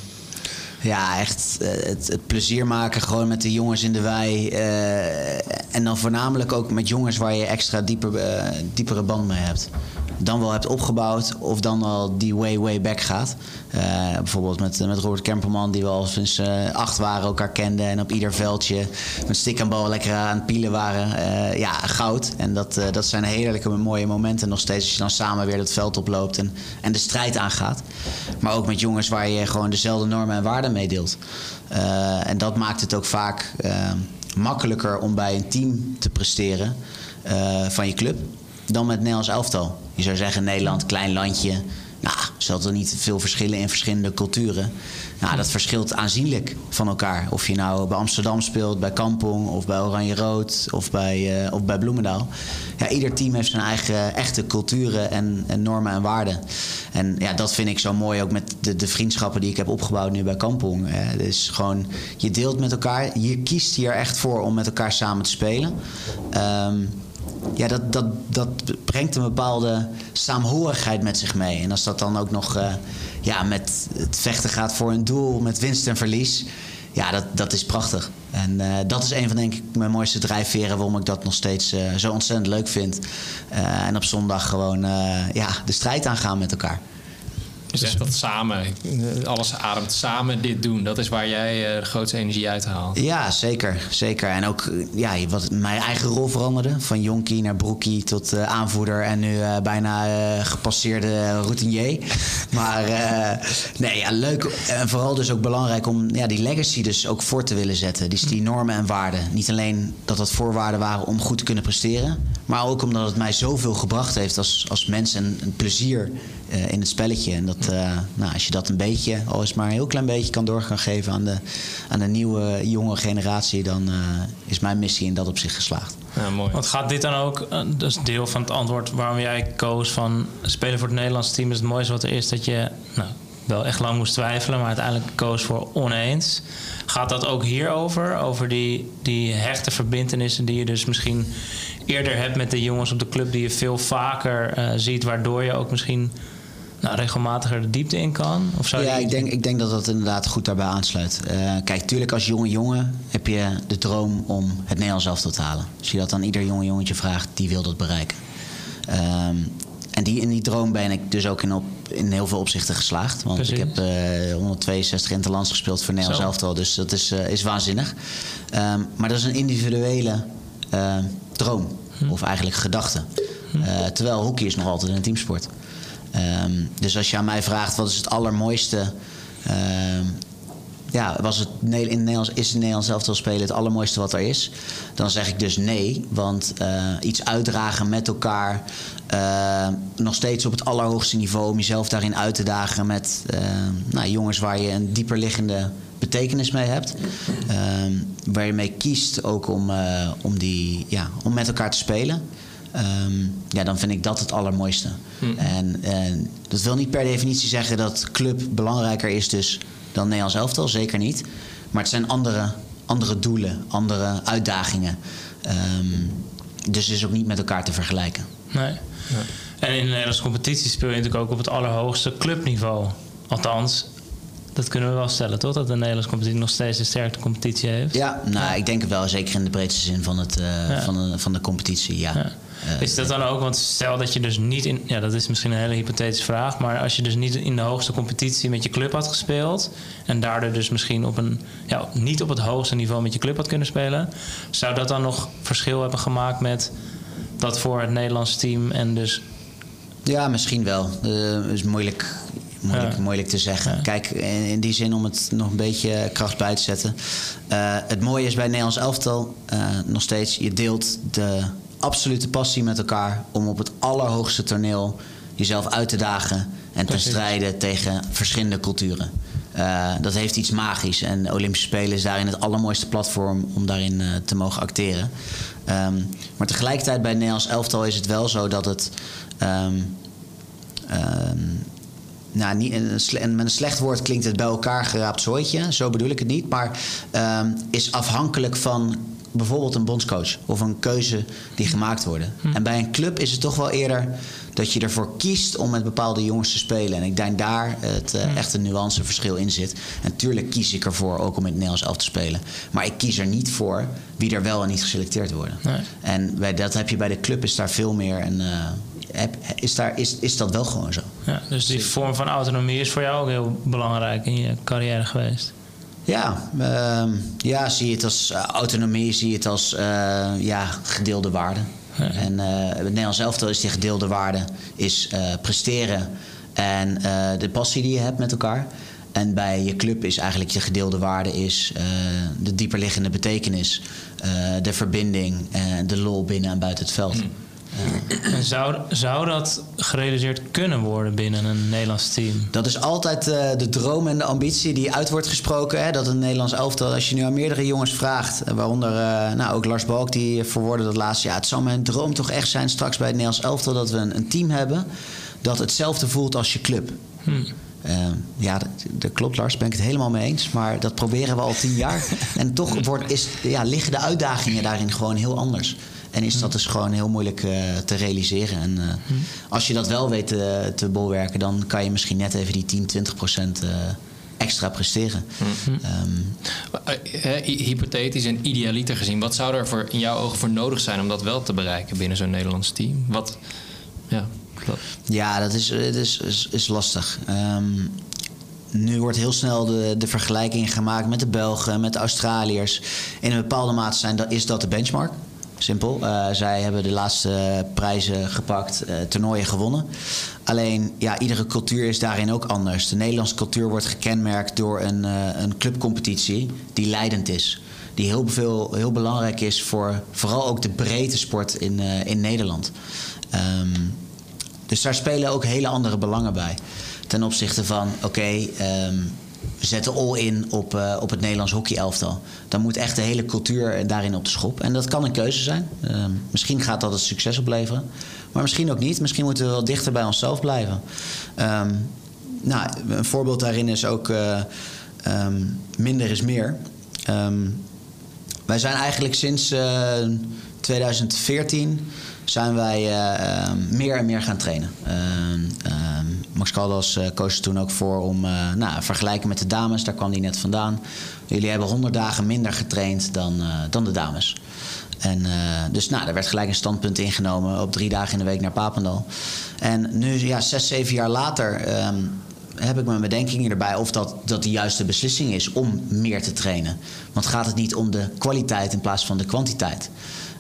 S4: Ja, echt uh, het, het, plezier maken gewoon met de jongens in de wei. Uh, en dan voornamelijk ook met jongens waar je extra dieper, uh, diepere band mee hebt. Dan wel hebt opgebouwd of dan al die way, way back gaat. Uh, bijvoorbeeld met, met Robert Kemperman, die we al sinds uh, acht waren elkaar kenden. En op ieder veldje met stik en bal lekker aan het pielen waren. Uh, ja, goud. En dat, dat zijn heerlijke, mooie momenten nog steeds. Als je dan samen weer dat veld oploopt en, en de strijd aangaat. Maar ook met jongens waar je gewoon dezelfde normen en waarden mee deelt. En dat maakt het ook vaak makkelijker om bij een team te presteren van je club dan met Nederlands elftal. Je zou zeggen Nederland, klein landje. Nou, zal er niet veel verschillen in verschillende culturen. Nou, dat verschilt aanzienlijk van elkaar. Of je nou bij Amsterdam speelt, bij Kampong of bij Oranje-Rood of bij, uh, of bij Bloemendaal. Ja, ieder team heeft zijn eigen echte culturen en, en normen en waarden. En ja, dat vind ik zo mooi ook met de, de vriendschappen die ik heb opgebouwd nu bij Kampong. Hè. Dus gewoon, je deelt met elkaar, je kiest hier echt voor om met elkaar samen te spelen. Um, ja, dat, dat, dat brengt een bepaalde saamhorigheid met zich mee. En als dat dan ook nog uh, ja, met het vechten gaat voor een doel, met winst en verlies. Ja, dat, dat is prachtig. En uh, dat is een van denk ik mijn mooiste drijfveren waarom ik dat nog steeds uh, zo ontzettend leuk vind. en op zondag gewoon ja, de strijd aangaan met elkaar.
S2: Dus echt dat samen, alles ademt samen dit doen. Dat is waar jij uh, de grootste energie uit haalt.
S4: Ja, zeker. zeker. En ook ja, wat mijn eigen rol veranderde. Van jonkie naar broekie tot uh, aanvoerder en nu bijna gepasseerde routinier. Maar nee, ja, leuk. En vooral dus ook belangrijk om ja, die legacy dus ook voor te willen zetten. Dus die normen en waarden. Niet alleen dat dat voorwaarden waren om goed te kunnen presteren. Maar ook omdat het mij zoveel gebracht heeft als, als mens en een plezier in het spelletje. En dat, dat eh, nou, als je dat een beetje, al is maar een heel klein beetje, kan door gaan geven aan de, aan de nieuwe, jonge generatie, dan eh, is mijn missie in dat op zich geslaagd.
S2: Ja, mooi.
S3: Want gaat dit dan ook, eh, dat is deel van het antwoord waarom jij koos van spelen voor het Nederlandse team is het mooiste wat er is dat je nou, wel echt lang moest twijfelen, maar uiteindelijk koos voor oneens. Gaat dat ook hierover? Over die, die hechte verbindenissen die je dus misschien eerder hebt met de jongens op de club, die je veel vaker eh, ziet, waardoor je ook misschien nou, regelmatiger de diepte in kan? Of zou
S4: Ja,
S3: je-
S4: ik denk, ik denk dat dat inderdaad goed daarbij aansluit. Eh, kijk, tuurlijk als jonge jongen heb je de droom om het Nederlands elftal te halen. Als je dat aan ieder jonge jongetje vraagt, die wil dat bereiken. Ehm, en die, in die droom ben ik dus ook in, op, in heel veel opzichten geslaagd. Want ik heb eh 162 interlands gespeeld voor Nederlands elftal. Dus dat is, eh, is waanzinnig. Ehm, maar dat is een individuele droom.
S3: Hm.
S4: Of eigenlijk gedachte. Eh, terwijl hockey is nog altijd een teamsport. Ehm, dus als je aan mij vraagt wat is het allermooiste. ehm, ja, was het in het Nederlands, is het Nederlands elftal spelen het allermooiste wat er is? Dan zeg ik dus nee. Want eh, iets uitdragen met elkaar. eh, nog steeds op het allerhoogste niveau om jezelf daarin uit te dagen met eh, nou, jongens waar je een dieper liggende betekenis mee hebt. Ehm, waar je mee kiest ook om, om, die, ja, om met elkaar te spelen. Ja, dan vind ik dat het allermooiste. En, en dat wil niet per definitie zeggen dat club belangrijker is dus dan Nederlands elftal. Zeker niet. Maar het zijn andere, andere doelen, andere uitdagingen. Ehm, dus het is ook niet met elkaar te vergelijken.
S3: Nee. En in de Nederlandse competitie speel je natuurlijk ook op het allerhoogste clubniveau. Althans, dat kunnen we wel stellen, toch? Dat de Nederlandse competitie nog steeds de sterkste competitie heeft.
S4: Ja, nou, ik denk het wel. Zeker in de breedste zin van, het, eh,
S3: Ja.
S4: van, de, van de competitie, ja. Eh,
S3: Is dat dan ook, want stel dat je dus niet in, ja, dat is misschien een hele hypothetische vraag, maar als je dus niet in de hoogste competitie met je club had gespeeld en daardoor dus misschien op een, ja, niet op het hoogste niveau met je club had kunnen spelen, zou dat dan nog verschil hebben gemaakt met dat voor het Nederlands team en dus
S4: Ja, misschien wel. Dat is moeilijk, moeilijk,
S3: Ja.
S4: moeilijk te zeggen.
S3: Ja.
S4: Kijk, in in die zin om het nog een beetje kracht bij te zetten. Eh, het mooie is bij het Nederlands elftal nog steeds... je deelt de absolute passie met elkaar... om op het allerhoogste toneel jezelf uit te dagen... en te strijden tegen verschillende culturen. Eh, dat heeft iets magisch. En de Olympische Spelen is daarin het allermooiste platform... om daarin eh, te mogen acteren. Ehm, maar tegelijkertijd bij het Nederlands elftal is het wel zo dat het... ehm, Ehm, nou, niet, en met een slecht woord klinkt het bij elkaar geraapt zooitje. Zo bedoel ik het niet. Maar is afhankelijk van bijvoorbeeld een bondscoach. Of een keuze die gemaakt worden. En bij een club is het toch wel eerder dat je ervoor kiest om met bepaalde jongens te spelen. En ik denk daar het eh, echt een nuanceverschil in zit. En tuurlijk kies ik ervoor ook om in het Nederlands af te spelen. Maar ik kies er niet voor wie er wel en niet geselecteerd worden.
S3: Nee.
S4: En bij, dat heb je bij de club is daar veel meer. En eh, is, daar, is, is dat wel gewoon zo?
S3: ja, dus die vorm van autonomie is voor jou ook heel belangrijk in je carrière geweest.
S4: Ja, ehm, ja, zie je het als eh, autonomie, zie je het als eh, ja, gedeelde waarde.
S3: Ja.
S4: En eh het Nederlands elftal is die gedeelde waarde, is presteren en de passie die je hebt met elkaar. En bij je club is eigenlijk je gedeelde waarde is de dieperliggende betekenis, de verbinding en de lol binnen en buiten het veld.
S3: En zou, zou dat gerealiseerd kunnen worden binnen een Nederlands team?
S4: Dat is altijd eh, de droom en de ambitie die uit wordt gesproken. Hè? Dat een Nederlands elftal, als je nu aan meerdere jongens vraagt... eh, waaronder eh, nou, ook Lars Balk, die verwoordde dat laatst... ja, het zou mijn droom toch echt zijn straks bij het Nederlands elftal... dat we een, een team hebben dat hetzelfde voelt als je club. Eh, ja, dat, dat klopt Lars, ben ik het helemaal mee eens. Maar dat proberen we al tien jaar. En toch wordt, is, ja, liggen de uitdagingen daarin gewoon heel anders. En is dat dus gewoon heel moeilijk eh, te realiseren. En eh, als je dat wel weet te, te bolwerken, dan kan je misschien net even die 10, 20 procent extra presteren. Ehm,
S2: Eh, eh, hy- hypothetisch en idealiter gezien, wat zou er voor, in jouw ogen voor nodig zijn om dat wel te bereiken binnen zo'n Nederlands team? Wat, ja, wat-
S4: Ja, dat is, is, is, is lastig. Ehm, nu wordt heel snel de, de vergelijking gemaakt met de Belgen, met de Australiërs. In een bepaalde mate zijn, dat, is dat de benchmark. Simpel. Eh, zij hebben de laatste prijzen gepakt, eh, toernooien gewonnen. Alleen, ja, iedere cultuur is daarin ook anders. De Nederlandse cultuur wordt gekenmerkt door een, eh, een clubcompetitie die leidend is. Die heel, veel, heel belangrijk is voor vooral ook de breedte sport in, in Nederland. Ehm, dus daar spelen ook hele andere belangen bij. ten opzichte van, oké, ehm, we zetten all in op, eh, op het Nederlands hockeyelftal. Dan moet echt de hele cultuur daarin op de schop. En dat kan een keuze zijn. Ehm, misschien gaat dat het succes opleveren. Maar misschien ook niet. Misschien moeten we wel dichter bij onszelf blijven. Ehm, nou, een voorbeeld daarin is ook eh, ehm, minder is meer. Wij zijn eigenlijk sinds eh, 2014 zijn wij eh, ehm, meer en meer gaan trainen. Ehm, ehm, Max Caldas eh, koos er toen ook voor om, eh, nou, vergelijken met de dames, daar kwam hij net vandaan. Jullie hebben 100 dagen minder getraind dan, dan de dames. En dus nou, er werd gelijk een standpunt ingenomen op drie dagen in de week naar Papendal. En nu, ja, zes, zeven jaar later, heb ik mijn bedenkingen erbij of dat, dat de juiste beslissing is om meer te trainen. Want gaat het niet om de kwaliteit in plaats van de kwantiteit?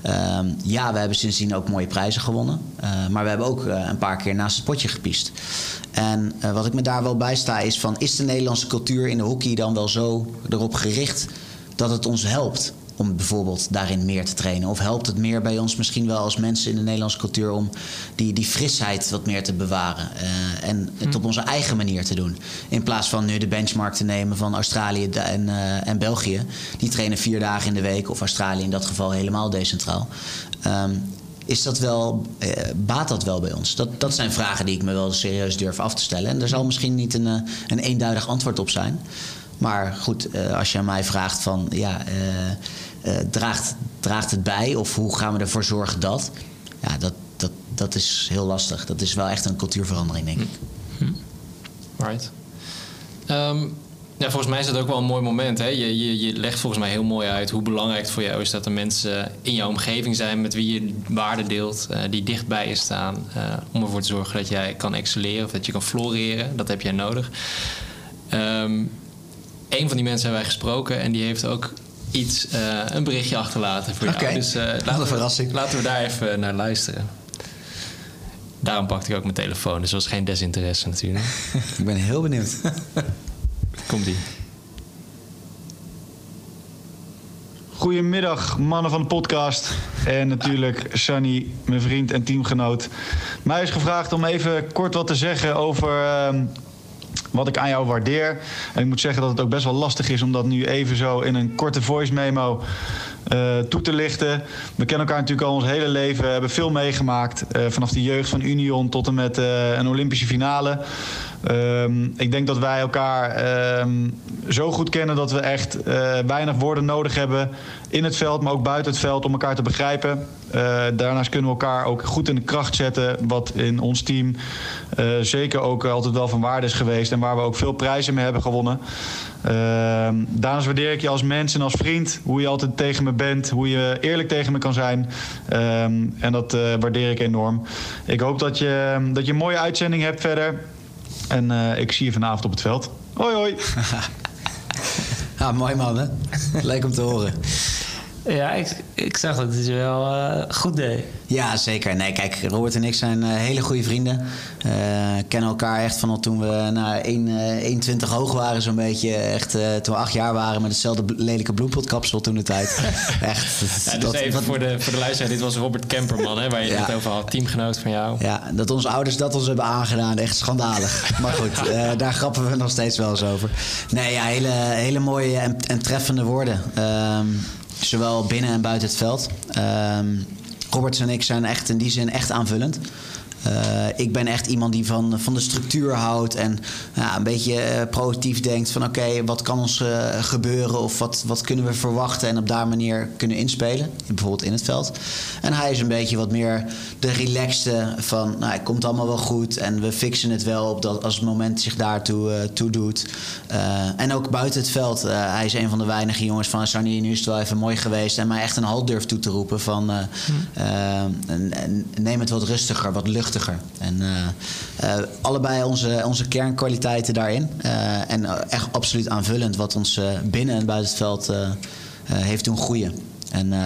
S4: Ehm, ja, we hebben sindsdien ook mooie prijzen gewonnen. Eh, maar we hebben ook eh, een paar keer naast het potje gepiest. En eh, wat ik me daar wel bij sta is van... is de Nederlandse cultuur in de hockey dan wel zo erop gericht... dat het ons helpt om bijvoorbeeld daarin meer te trainen? Of helpt het meer bij ons misschien wel als mensen in de Nederlandse cultuur... om die, die frisheid wat meer te bewaren eh, en het op onze eigen manier te doen? In plaats van nu de benchmark te nemen van Australië en, eh, en België. Die trainen vier dagen in de week, of Australië in dat geval helemaal decentraal. Ehm, is dat wel, eh, baat dat wel bij ons? Dat, dat zijn vragen die ik me wel serieus durf af te stellen. En er zal misschien niet een, een eenduidig antwoord op zijn. Maar goed, eh, als je aan mij vraagt van ja, eh, eh, draagt, draagt het bij of hoe gaan we ervoor zorgen dat? Ja, dat, dat, dat is heel lastig. Dat is wel echt een cultuurverandering, denk ik.
S2: Right. Ehm, ja, volgens mij is dat ook wel een mooi moment. Hè? Je, je, je legt volgens mij heel mooi uit hoe belangrijk het voor jou is dat er mensen in jouw omgeving zijn met wie je waarden deelt, eh, die dichtbij je staan, om ervoor te zorgen dat jij kan excelleren of dat je kan floreren. Dat heb jij nodig. Ehm een van die mensen hebben wij gesproken en die heeft ook iets, eh, een berichtje achterlaten voor jou.
S4: Oké.
S2: Dus eh,
S4: Wat een
S2: laten, we,
S4: verrassing.
S2: laten we daar even naar luisteren. Daarom pakte ik ook mijn telefoon, dus dat was geen desinteresse natuurlijk.
S4: Ik ben heel benieuwd.
S2: Komt ie.
S5: Goedemiddag, mannen van de podcast. En natuurlijk Sunny, mijn vriend en teamgenoot. Mij is gevraagd om even kort wat te zeggen over ehm, wat ik aan jou waardeer. En ik moet zeggen dat het ook best wel lastig is om dat nu even zo in een korte voice memo eh, toe te lichten. We kennen elkaar natuurlijk al ons hele leven, hebben veel meegemaakt. eh, vanaf de jeugd van Union tot en met eh, een Olympische finale. Ehm, ik denk dat wij elkaar ehm, zo goed kennen dat we echt eh, weinig woorden nodig hebben in het veld, maar ook buiten het veld om elkaar te begrijpen. Eh, daarnaast kunnen we elkaar ook goed in de kracht zetten, wat in ons team eh, zeker ook altijd wel van waarde is geweest en waar we ook veel prijzen mee hebben gewonnen. Ehm, daarnaast waardeer ik je als mens en als vriend, hoe je altijd tegen me bent, hoe je eerlijk tegen me kan zijn. En dat waardeer ik enorm. Ik hoop dat je, dat je een mooie uitzending hebt verder. En eh, ik zie je vanavond op het veld. Hoi hoi.
S4: Ja, mooi man, hè? Leuk om te horen.
S3: Ja, ik, ik zag dat het wel eh, goed deed.
S4: Ja, zeker. Nee, kijk, Robert en ik zijn eh, hele goede vrienden. Eh, kennen elkaar echt van al toen we nou, 1, eh, 1,20 hoog waren, zo'n beetje. Echt eh, toen we acht jaar waren met hetzelfde lelijke bloempotkapsel toen de tijd. echt.
S2: Ja, dus
S4: dat-
S2: even
S4: dat-
S2: voor de, voor de luisteraar. Dit was Robert Kemperman, hè, waar je
S4: Ja.
S2: het over had. Teamgenoot van jou.
S4: Ja, dat onze ouders dat ons hebben aangedaan, echt schandalig. Maar goed, eh, daar grappen we nog steeds wel eens over. Nee, ja, hele, hele mooie en, en treffende woorden. Ehm, zowel binnen en buiten het veld. Ehm Roberts en ik zijn echt in die zin echt aanvullend. Eh, ik ben echt iemand die van, van de structuur houdt en ja, een beetje eh, proactief denkt van oké, wat kan ons eh, gebeuren of wat, wat kunnen we verwachten en op daar manier kunnen inspelen, bijvoorbeeld in het veld. En hij is een beetje wat meer de relaxte van nou, het komt allemaal wel goed en we fixen het wel op dat, als het moment zich daartoe eh, toe doet. En ook buiten het veld, hij is een van de weinige jongens van Sarni, nu is het wel even mooi geweest en mij echt een halt durft toe te roepen van en neem het wat rustiger, wat luchtiger. En eh, eh, allebei onze, onze kernkwaliteiten daarin. Eh, en echt absoluut aanvullend wat ons eh, binnen en buiten het veld eh, eh, heeft doen groeien. En eh,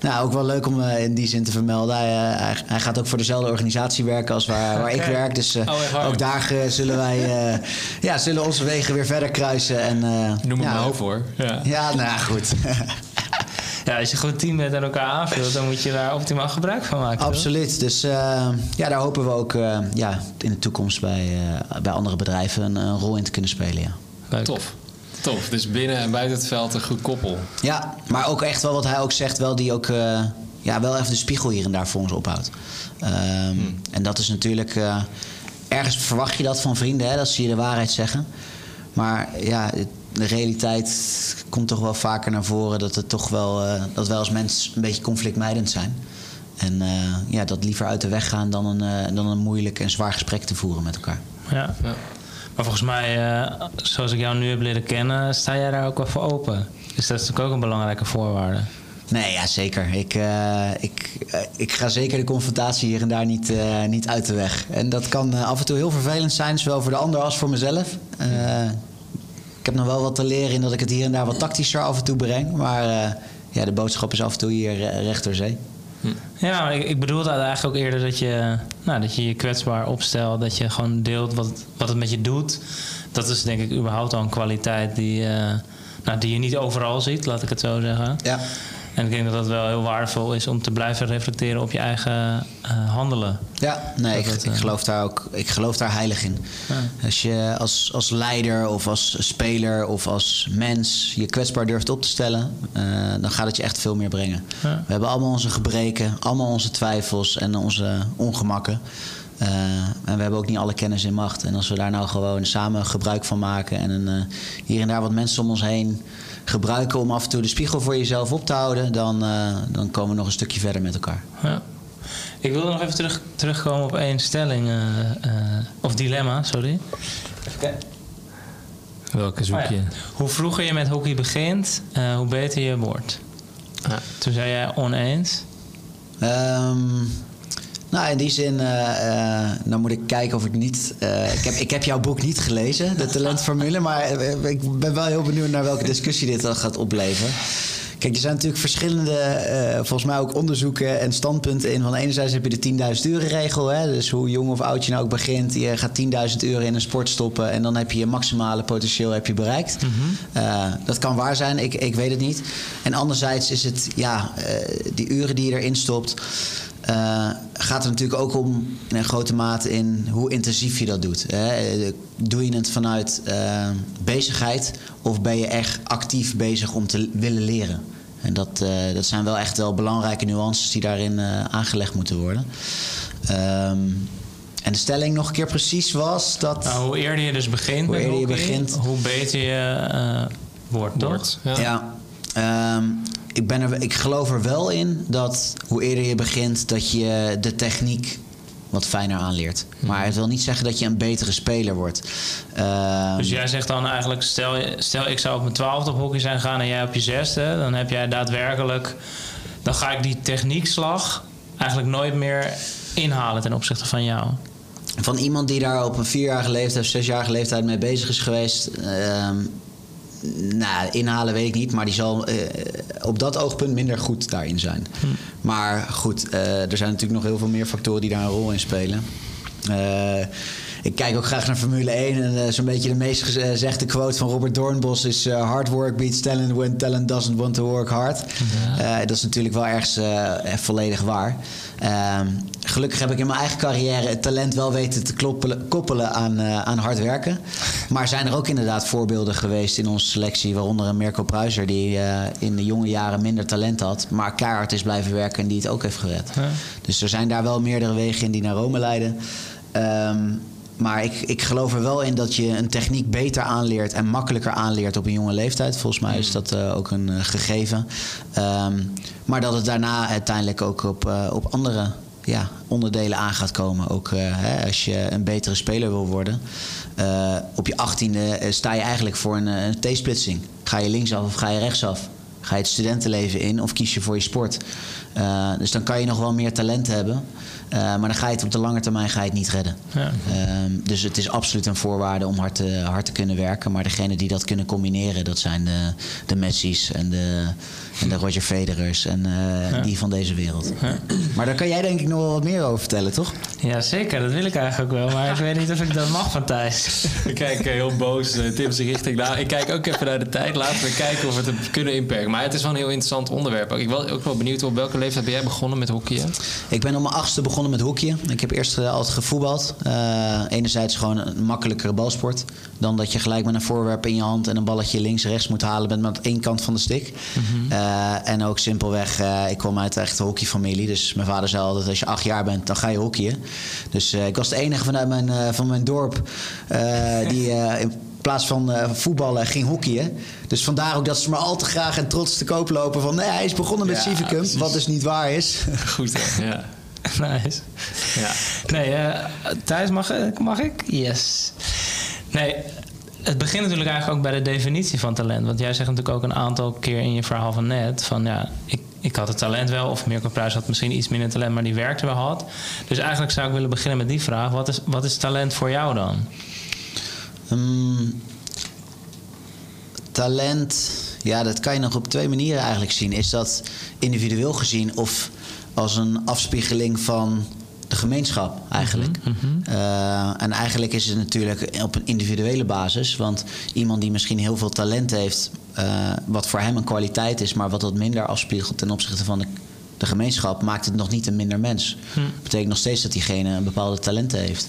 S4: nou, ook wel leuk om in die zin te vermelden. Hij, hij, hij gaat ook voor dezelfde organisatie werken als waar, waar ik werk. Dus eh,
S2: Oh,
S4: ook daar zullen wij eh, ja, zullen onze wegen weer verder kruisen. En, eh,
S2: Noem hem
S4: ja,
S2: maar over hoor. Ja.
S4: Ja, nou goed.
S3: Ja, als je gewoon team bent en elkaar aanvult, dan moet je daar optimaal gebruik van maken. toch?
S4: Absoluut. Dus eh, ja, daar hopen we ook eh, ja, in de toekomst bij, eh, bij andere bedrijven een, een rol in te kunnen spelen. Ja.
S3: Leuk.
S2: Tof. Tof. Dus binnen en buiten het veld een goed koppel.
S4: ja, maar ook echt wel wat hij ook zegt, wel die ook eh, ja, wel even de spiegel hier en daar voor ons ophoudt. Ehm, En dat is natuurlijk. eh, ergens verwacht je dat van vrienden, hè, dat ze je de waarheid zeggen. Maar ja, het- de realiteit komt toch wel vaker naar voren dat het toch wel eh, dat wij als mens een beetje conflictmijdend zijn. En eh, ja, dat liever uit de weg gaan dan een, eh, dan een moeilijk en zwaar gesprek te voeren met elkaar.
S3: Ja.
S2: Ja.
S3: Maar volgens mij, eh, zoals ik jou nu heb leren kennen, sta jij daar ook wel voor open. Dus dat is natuurlijk ook een belangrijke voorwaarde.
S4: Nee, ja, zeker. Ik, eh, ik, ik ga zeker de confrontatie hier en daar niet, eh, niet uit de weg. En dat kan af en toe heel vervelend zijn, zowel voor de ander als voor mezelf. Ik heb nog wel wat te leren in dat ik het hier en daar wat tactischer af en toe breng. Maar eh, ja, de boodschap is af en toe hier eh, recht door zee.
S3: Ja, ik, ik bedoelde eigenlijk ook eerder dat je, nou, dat je je kwetsbaar opstelt. Dat je gewoon deelt wat, wat het met je doet. Dat is denk ik überhaupt al een kwaliteit die, eh, nou, die je niet overal ziet, laat ik het zo zeggen.
S4: Ja.
S3: En ik denk dat dat wel heel waardevol is om te blijven reflecteren op je eigen eh, handelen.
S4: Ja, nee, ik,
S3: Dat het,
S4: ik,
S3: eh,
S4: geloof daar ook ik geloof daar heilig in.
S3: Ja.
S4: Als je als, als leider of als speler of als mens je kwetsbaar durft op te stellen, eh, dan gaat het je echt veel meer brengen.
S3: Ja.
S4: We hebben allemaal onze gebreken, allemaal onze twijfels en onze ongemakken. En we hebben ook niet alle kennis in macht. En als we daar nou gewoon samen gebruik van maken en een, hier en daar wat mensen om ons heen gebruiken om af en toe de spiegel voor jezelf op te houden, dan, eh, dan komen we nog een stukje verder met elkaar.
S3: Ja. Ik wilde nog even terug, terugkomen op één stelling, eh, eh, of dilemma, sorry. Even kijken.
S2: Welke zoek
S3: Oh
S2: je?
S3: Hoe vroeger je met hockey begint, eh, hoe beter je wordt.
S2: Ja.
S3: Toen zei jij oneens.
S4: Ehm, nou, in die zin, eh, eh, dan moet ik kijken of ik niet. eh, ik, heb, ik heb jouw boek niet gelezen, de talentformule, maar ik ben wel heel benieuwd naar welke discussie dit dan gaat opleveren. Kijk, er zijn natuurlijk verschillende, volgens mij ook onderzoeken en standpunten in. Van enerzijds heb je de 10.000 uur regel. Hè? Dus hoe jong of oud je nou ook begint. Je gaat 10.000 uur in een sport stoppen en dan heb je je maximale potentieel heb je bereikt. Eh, dat kan waar zijn, ik, ik weet het niet. En anderzijds is het, ja, die uren die je erin stopt... eh, gaat er natuurlijk ook om in een grote mate in hoe intensief je dat doet. Hè? Eh, Doe je het vanuit eh, bezigheid of ben je echt actief bezig om te willen leren? En dat, eh, dat zijn wel echt wel belangrijke nuances die daarin eh, aangelegd moeten worden. Ehm, en de stelling nog een keer precies was dat.
S3: Nou, hoe eerder je dus begint
S4: Hoe eerder je
S3: hockey,
S4: begint.
S3: hoe beter je eh, wordt, toch?
S2: Wordt. Ja.
S4: Ja. Ehm, ik, ben er, ik geloof er wel in dat hoe eerder je begint, dat je de techniek wat fijner aanleert. Maar het wil niet zeggen dat je een betere speler wordt. Ehm,
S3: Dus jij zegt dan eigenlijk, stel, stel ik zou op mijn twaalfde op hockey zijn gaan en jij op je zesde, dan heb jij daadwerkelijk, dan ga ik die techniekslag eigenlijk nooit meer inhalen ten opzichte van jou.
S4: Van iemand die daar op een vierjarige leeftijd of zesjarige leeftijd mee bezig is geweest. ehm, nou, inhalen weet ik niet, maar die zal eh, op dat oogpunt minder goed daarin zijn. Maar goed, eh, er zijn natuurlijk nog heel veel meer factoren die daar een rol in spelen. Eh, ik kijk ook graag naar Formule 1 en eh, zo'n beetje de meest gezegde quote van Robert Doornbos is eh, hard work beats talent when talent doesn't want to work hard. Eh, dat is natuurlijk wel ergens eh, volledig waar. Ehm, gelukkig heb ik in mijn eigen carrière het talent wel weten te kloppelen, koppelen aan, eh, aan hard werken. Maar zijn er ook inderdaad voorbeelden geweest in onze selectie, waaronder een Mirko Pruiser die eh, in de jonge jaren minder talent had, maar keihard is blijven werken en die het ook heeft gered.
S3: Ja.
S4: Dus er zijn daar wel meerdere wegen in die naar Rome leiden. Ehm, maar ik, ik geloof er wel in dat je een techniek beter aanleert en makkelijker aanleert op een jonge leeftijd. Volgens mij is dat eh, ook een eh, gegeven. Ehm, maar dat het daarna uiteindelijk ook op, eh, op andere ja, onderdelen aan gaat komen. Ook hè, als je een betere speler wil worden. Op je achttiende sta je eigenlijk voor een, een T-splitsing. Ga je linksaf of ga je rechtsaf? Ga je het studentenleven in of kies je voor je sport? Dus dan kan je nog wel meer talent hebben. Eh, maar dan ga je het op de lange termijn ga je het niet redden.
S3: Ja.
S4: Ehm, dus het is absoluut een voorwaarde om hard te, hard te kunnen werken. Maar degenen die dat kunnen combineren, dat zijn de, de Messi's en de, En de Roger Federers en eh,
S3: Ja.
S4: die van deze wereld. Maar daar kan jij denk ik nog wel wat meer over vertellen, toch?
S3: Ja, zeker. Dat wil ik eigenlijk wel. Maar ik weet niet of ik dat mag van Thijs.
S2: Ik kijk eh, heel boos eh, Tim zijn richting. Nou, ik kijk ook even naar de tijd. Laten we kijken of we het kunnen inperken. Maar het is wel een heel interessant onderwerp. Ook. Ik ben ook wel benieuwd op welke leeftijd ben jij begonnen met hockeyen?
S4: Ik ben op mijn achtste begonnen met hockeyen. Ik heb eerst eh, altijd gevoetbald. Eh, enerzijds gewoon een makkelijkere balsport. Dan dat je gelijk met een voorwerp in je hand en een balletje links-rechts moet halen bent met één kant van de stick. Eh, en ook simpelweg, ik kom uit een echte hockeyfamilie. Dus mijn vader zei altijd, als je acht jaar bent, dan ga je hockeyen. Dus ik was de enige vanuit mijn, van mijn dorp die... in plaats van voetballen ging hockeyen. Dus vandaar ook dat ze maar al te graag en trots te koop lopen van... nee, hij is begonnen met
S2: Ja,
S4: Civicum,
S2: precies.
S4: wat dus niet waar is.
S2: Goed, hè? Ja.
S3: Nice.
S2: ja.
S3: Nee, eh, Thijs, mag, mag ik? Yes. Nee, het begint natuurlijk eigenlijk ook bij de definitie van talent. Want jij zegt natuurlijk ook een aantal keer in je verhaal van net... van ja, ik, ik had het talent wel, of Mirko Pruis had misschien iets minder talent... maar die werkte wel hard. Dus eigenlijk zou ik willen beginnen met die vraag. Wat is, wat is talent voor jou dan?
S4: Hmm, talent, ja, dat kan je nog op twee manieren eigenlijk zien. Is dat individueel gezien of als een afspiegeling van de gemeenschap eigenlijk? Eh, en eigenlijk is het natuurlijk op een individuele basis. Want iemand die misschien heel veel talent heeft, eh, wat voor hem een kwaliteit is, maar wat wat minder afspiegelt ten opzichte van de, de gemeenschap, maakt het nog niet een minder mens. betekent nog steeds dat diegene een bepaalde talenten heeft.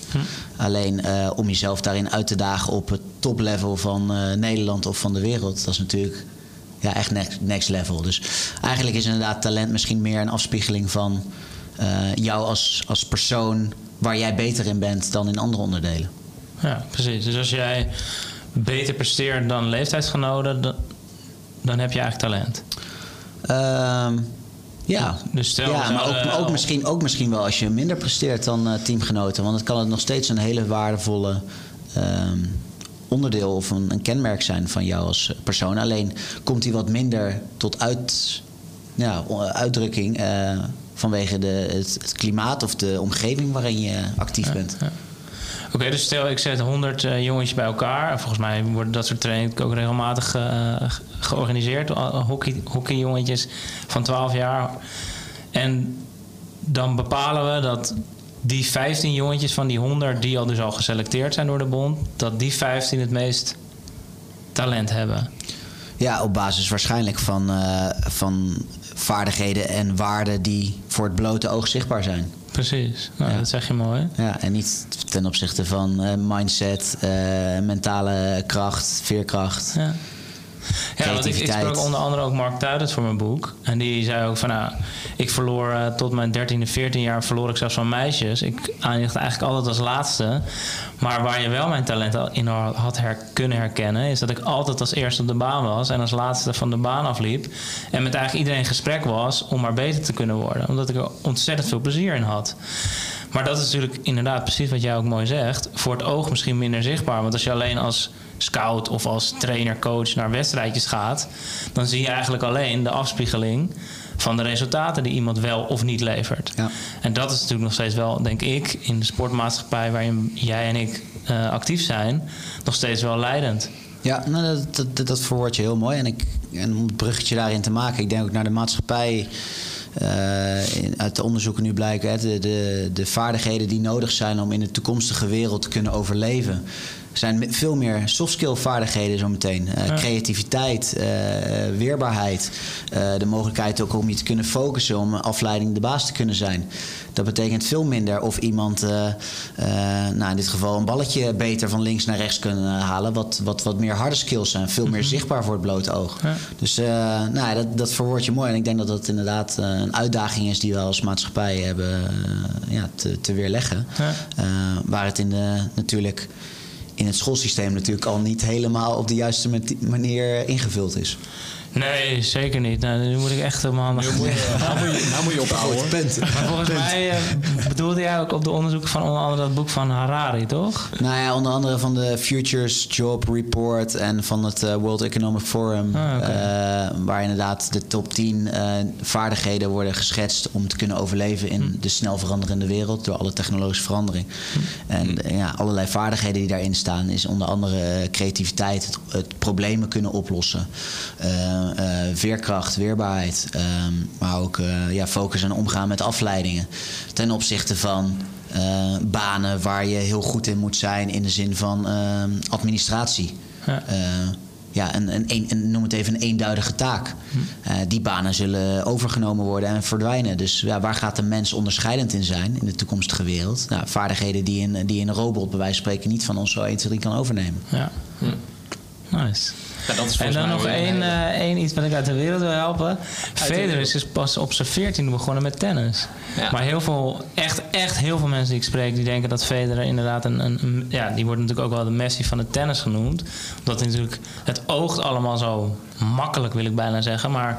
S4: Alleen eh, om jezelf daarin uit te dagen op het toplevel van Nederland of van de wereld, dat is natuurlijk ja, echt next, next level. Dus eigenlijk is inderdaad talent misschien meer een afspiegeling van eh, jou als, als persoon waar jij beter in bent dan in andere onderdelen.
S3: Ja, precies. Dus als jij beter presteert dan leeftijdsgenoten... dan, dan heb je eigenlijk talent.
S4: Ehm, ja,
S3: Dus stel,
S4: ja maar ook, ook, misschien, ook misschien wel als je minder presteert dan eh, teamgenoten. Want het kan het nog steeds een hele waardevolle ehm, onderdeel of een, een kenmerk zijn van jou als persoon. Alleen komt die wat minder tot uit, ja, uitdrukking eh, vanwege de, het, het klimaat of de omgeving waarin je actief bent.
S3: Oké, dus stel ik zet 100 eh, jongetjes bij elkaar. En Volgens mij worden dat soort trainingen ook regelmatig eh, ge- georganiseerd. Hockey, hockeyjongetjes van 12 jaar. En dan bepalen we dat die 15 jongetjes van die 100 die al dus al geselecteerd zijn door de bond, dat die 15 het meest talent hebben.
S4: Ja, op basis waarschijnlijk van, eh, van vaardigheden en waarden die voor het blote oog zichtbaar zijn.
S3: Precies, nou,
S4: Ja.
S3: dat zeg je mooi.
S4: Ja, en niet ten opzichte van eh, mindset, eh, mentale kracht, veerkracht.
S3: Ja. Ja, want ik, sprak onder andere ook Mark Tuitert voor mijn boek. En die zei ook van, nou, ik verloor eh, tot mijn 13e, 14 jaar verloor ik zelfs van meisjes. Ik eindigde eigenlijk altijd als laatste. Maar waar je wel mijn talent al in had her, kunnen herkennen, is dat ik altijd als eerste op de baan was en als laatste van de baan afliep. En met eigenlijk iedereen in gesprek was om maar beter te kunnen worden. Omdat ik er ontzettend veel plezier in had. Maar dat is natuurlijk inderdaad precies wat jij ook mooi zegt. Voor het oog misschien minder zichtbaar. Want als je alleen als scout of als trainer, coach naar wedstrijdjes gaat, dan zie je eigenlijk alleen de afspiegeling van de resultaten die iemand wel of niet levert.
S4: Ja.
S3: En dat is natuurlijk nog steeds wel, denk ik, in de sportmaatschappij waarin jij en ik eh, actief zijn, nog steeds wel leidend.
S4: Ja, nou, dat, dat, dat, dat verwoord je heel mooi. En, ik, en om het bruggetje daarin te maken, ik denk ook naar de maatschappij. Eh, uit de onderzoeken nu blijken, hè, de, de, de vaardigheden die nodig zijn om in de toekomstige wereld te kunnen overleven. Zijn veel meer soft skill vaardigheden zometeen. Eh
S3: Ja.
S4: Creativiteit, eh, weerbaarheid. eh, de mogelijkheid ook om je te kunnen focussen, om afleiding de baas te kunnen zijn. Dat betekent veel minder of iemand, eh, eh, nou in dit geval, een balletje beter van links naar rechts kunnen halen. Wat, wat, wat meer harde skills zijn, veel meer zichtbaar voor het blote oog.
S3: Ja.
S4: Dus eh, nou, ja, dat, dat verwoord je mooi. En ik denk dat dat inderdaad eh, een uitdaging is die we als maatschappij hebben eh, ja, te, te weerleggen.
S3: Ja.
S4: Eh, waar het in de, natuurlijk in het schoolsysteem natuurlijk al niet helemaal op de juiste manier ingevuld is.
S3: Nee, zeker niet. Nou, nu moet ik echt handen gaan.
S2: Nou moet je, nou moet je ophouden.
S3: Maar volgens mij eh, bedoelde jij ook op de onderzoeken van onder andere dat boek van Harari, toch?
S4: Nou ja, onder andere van de Futures Job Report en van het eh, World Economic Forum.
S3: Ah,
S4: eh, waar inderdaad de top 10 eh, vaardigheden worden geschetst om te kunnen overleven in
S3: Hm.
S4: de snel veranderende wereld door alle technologische verandering. En eh, ja, allerlei vaardigheden die daarin staan is onder andere creativiteit, het, het problemen kunnen oplossen. Eh, veerkracht, weerbaarheid. ehm, maar ook eh, ja, focus en omgaan met afleidingen. Ten opzichte van eh, banen waar je heel goed in moet zijn in de zin van ehm, administratie.
S3: Ja.
S4: Eh, ja, een, een, noem het even een eenduidige taak. Eh, die banen zullen overgenomen worden en verdwijnen. Dus ja, waar gaat de mens onderscheidend in zijn in de toekomstige wereld? Nou, vaardigheden die een, die een robot bij wijze van spreken niet van ons zo 1, 2, 3 kan overnemen.
S3: Ja. Nice.
S2: Ja, dat is
S3: En dan nog één, eh, één iets wat ik uit de wereld wil helpen. Federer is dus pas op zijn 14 begonnen met tennis.
S2: Ja.
S3: Maar heel veel, echt, echt heel veel mensen die ik spreek, die denken dat Federer inderdaad een, een, een- ja, die wordt natuurlijk ook wel de Messi van het tennis genoemd. Omdat hij natuurlijk, het oogt allemaal zo makkelijk, wil ik bijna zeggen. Maar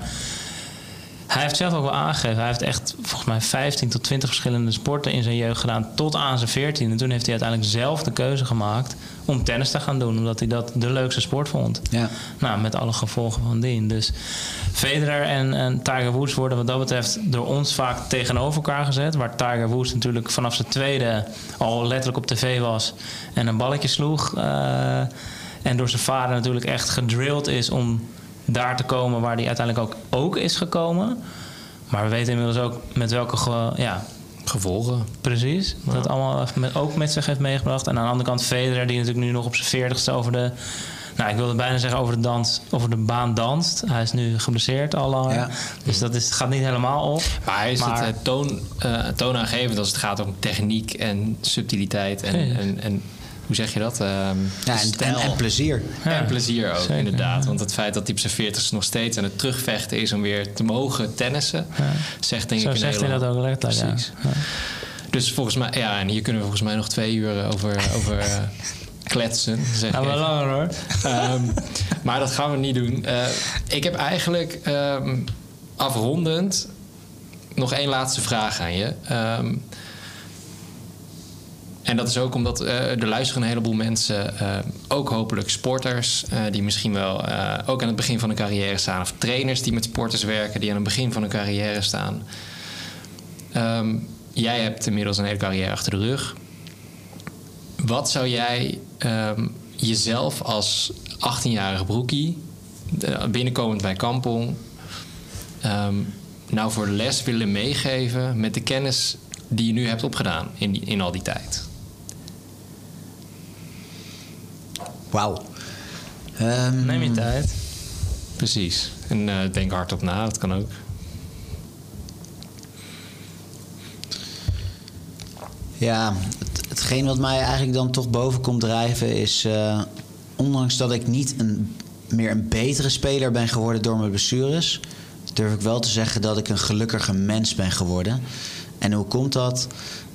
S3: hij heeft zelf ook wel aangegeven. Hij heeft echt volgens mij 15 tot 20 verschillende sporten in zijn jeugd gedaan. Tot aan zijn 14. En toen heeft hij uiteindelijk zelf de keuze gemaakt om tennis te gaan doen. Omdat hij dat de leukste sport vond.
S4: Ja.
S3: Nou, met alle gevolgen van dien. Dus Federer en, en Tiger Woods worden wat dat betreft door ons vaak tegenover elkaar gezet. Waar Tiger Woods natuurlijk vanaf zijn tweede al letterlijk op tv was en een balletje sloeg. eh, en door zijn vader natuurlijk echt gedrilled is om daar te komen waar hij uiteindelijk ook, ook is gekomen. Maar we weten inmiddels ook met welke ge- ja,
S2: gevolgen.
S3: Precies. Dat allemaal met, ook met zich heeft meegebracht. En aan de andere kant Federer, die natuurlijk nu nog op zijn veertigste over de... Nou, ik wilde bijna zeggen over de, dans, over de baan danst. Hij is nu geblesseerd al langer.
S4: Ja.
S3: Dus dat is, gaat niet helemaal op.
S2: Maar hij is
S3: Maar-
S2: het eh, toon, eh, toonaangevend als het gaat om techniek en subtiliteit en,
S3: Ja.
S2: en, en hoe zeg je dat? Ehm,
S4: Ja, en, en, en plezier.
S3: Ja,
S2: en plezier ook,
S3: zeker,
S2: inderdaad.
S3: ja.
S2: Want het feit dat hij op zijn 40 nog steeds aan het terugvechten is om weer te mogen tennissen,
S3: Ja.
S2: zegt denk
S3: Zo
S2: ik een
S3: zegt hij dat ook ja.
S2: Precies.
S3: Ja.
S2: Dus volgens mij, ja, en hier kunnen we volgens mij nog twee uur over, over eh, kletsen. Zeg
S3: Nou,
S2: even.
S3: langer hoor.
S2: Ehm, maar dat gaan we niet doen. Eh, ik heb eigenlijk ehm, afrondend nog één laatste vraag aan je. En dat is ook omdat eh, er luisteren een heleboel mensen, eh, ook hopelijk sporters, eh, die misschien wel ook aan het begin van hun carrière staan, of trainers die met sporters werken, die aan het begin van hun carrière staan. Ehm, jij hebt inmiddels een hele carrière achter de rug. Wat zou jij ehm, jezelf als 18-jarige broekie, binnenkomend bij Kampong, ehm, nou voor les willen meegeven met de kennis die je nu hebt opgedaan in, in al die tijd?
S4: Wauw. Ehm,
S3: Neem je tijd.
S2: Precies. En eh, denk hardop na, dat kan ook.
S4: Ja, het, hetgeen wat mij eigenlijk dan toch boven komt drijven is... eh, ondanks dat ik niet een, meer een betere speler ben geworden door mijn blessures... durf ik wel te zeggen dat ik een gelukkiger mens ben geworden. En hoe komt dat?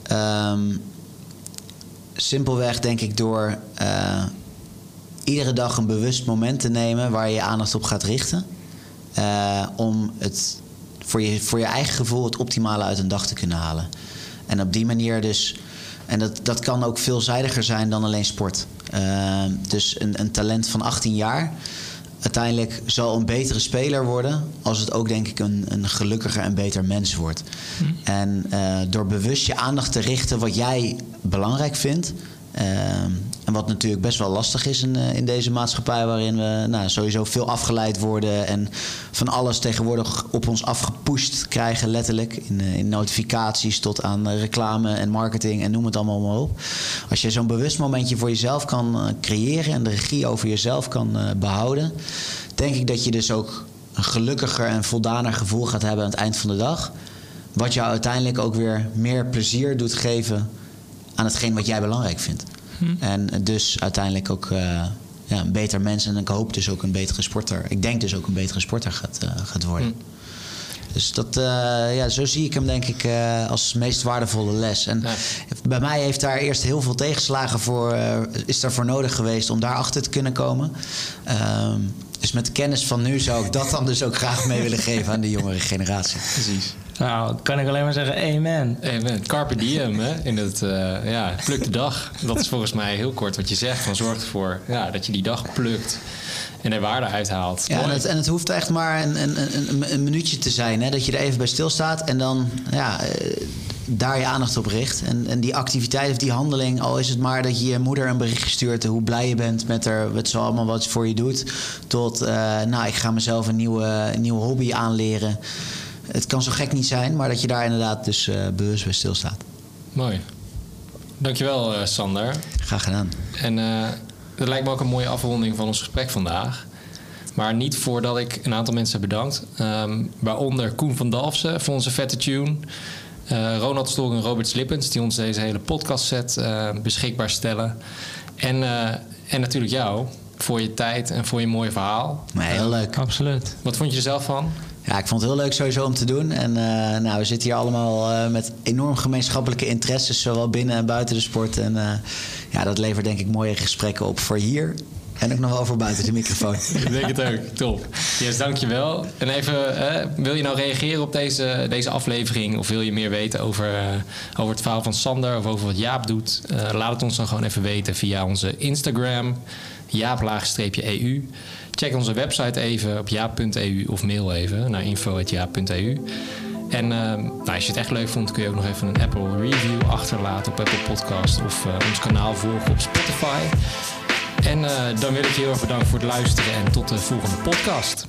S4: Ehm, simpelweg denk ik door eh, iedere dag een bewust moment te nemen... waar je je aandacht op gaat richten. eh, om het voor je, voor je eigen gevoel het optimale uit een dag te kunnen halen. En op die manier dus... En dat, dat kan ook veelzijdiger zijn dan alleen sport. Eh, dus een, een talent van 18 jaar... uiteindelijk zal een betere speler worden... als het ook denk ik een, een gelukkiger en beter mens wordt. En eh, door bewust je aandacht te richten wat jij belangrijk vindt... eh, en wat natuurlijk best wel lastig is in, eh, in deze maatschappij... waarin we nou, sowieso veel afgeleid worden... en van alles tegenwoordig op ons afgepusht krijgen, letterlijk. In, eh, in notificaties tot aan eh, reclame en marketing en noem het allemaal maar op. Als je zo'n bewust momentje voor jezelf kan creëren... en de regie over jezelf kan eh, behouden... denk ik dat je dus ook een gelukkiger en voldaner gevoel gaat hebben... aan het eind van de dag... Wat jou uiteindelijk ook weer meer plezier doet geven aan hetgeen wat jij belangrijk vindt. En dus uiteindelijk ook eh, ja, een beter mens en ik hoop dus ook een betere sporter. Ik denk dus ook een betere sporter gaat, eh, gaat worden. Dus dat, eh, ja, zo zie ik hem denk ik eh, als meest waardevolle les. En
S2: Ja.
S4: bij mij heeft daar eerst heel veel tegenslagen voor, eh, is daarvoor nodig geweest om daarachter te kunnen komen. Ehm, dus met de kennis van nu zou ik dat dan dus ook graag mee willen geven aan de jongere generatie.
S2: Precies.
S3: Nou, kan ik alleen maar zeggen amen.
S2: Even carpe diem, hè? In het, eh, ja, pluk de dag. Dat is volgens mij heel kort wat je zegt. Van zorg ervoor ja, dat je die dag plukt en er waarde uithaalt.
S4: Ja, en het, en het hoeft echt maar een, een, een, een minuutje te zijn. Hè? Dat je er even bij stilstaat en dan ja, eh, daar je aandacht op richt. En, en die activiteit of die handeling, al is het maar dat je je moeder een berichtje stuurt hoe blij je bent met haar, wat ze allemaal wat voor je doet. Tot, eh, nou, ik ga mezelf een nieuwe, een nieuwe hobby aanleren. Het kan zo gek niet zijn, maar dat je daar inderdaad dus eh, bewust bij stilstaat.
S2: Mooi. Dankjewel, eh Sander.
S4: Graag gedaan.
S2: En eh dat lijkt me ook een mooie afronding van ons gesprek vandaag. Maar niet voordat ik een aantal mensen heb bedankt. Ehm, waaronder Koen van Dalfsen voor onze vette tune. Eh, Ronald Stol en Robert Slippens, die ons deze hele podcast set eh, beschikbaar stellen. En, eh, en natuurlijk jou voor je tijd en voor je mooie verhaal.
S4: Maar heel leuk.
S3: Absoluut.
S2: Wat vond je er zelf van?
S4: Ja, ik vond het heel leuk sowieso om te doen. En eh, nou, we zitten hier allemaal eh, met enorm gemeenschappelijke interesses, zowel binnen en buiten de sport. En eh, ja, dat levert denk ik mooie gesprekken op voor hier. En ook nog wel voor buiten de microfoon.
S2: Ik denk het ook. Top. Yes, dankjewel. En even, wil je nou reageren op deze, deze aflevering? Of wil je meer weten over, over het verhaal van Sander of over wat Jaap doet? Laat het ons dan gewoon even weten via onze Instagram, jaap-eu. Check onze website even op jaap.eu of mail even naar info.jaap.eu. En eh, nou, als je het echt leuk vond, kun je ook nog even een Apple review achterlaten op Apple Podcast of eh, ons kanaal volgen op Spotify. En eh, dan wil ik je heel erg bedanken voor het luisteren en tot de volgende podcast.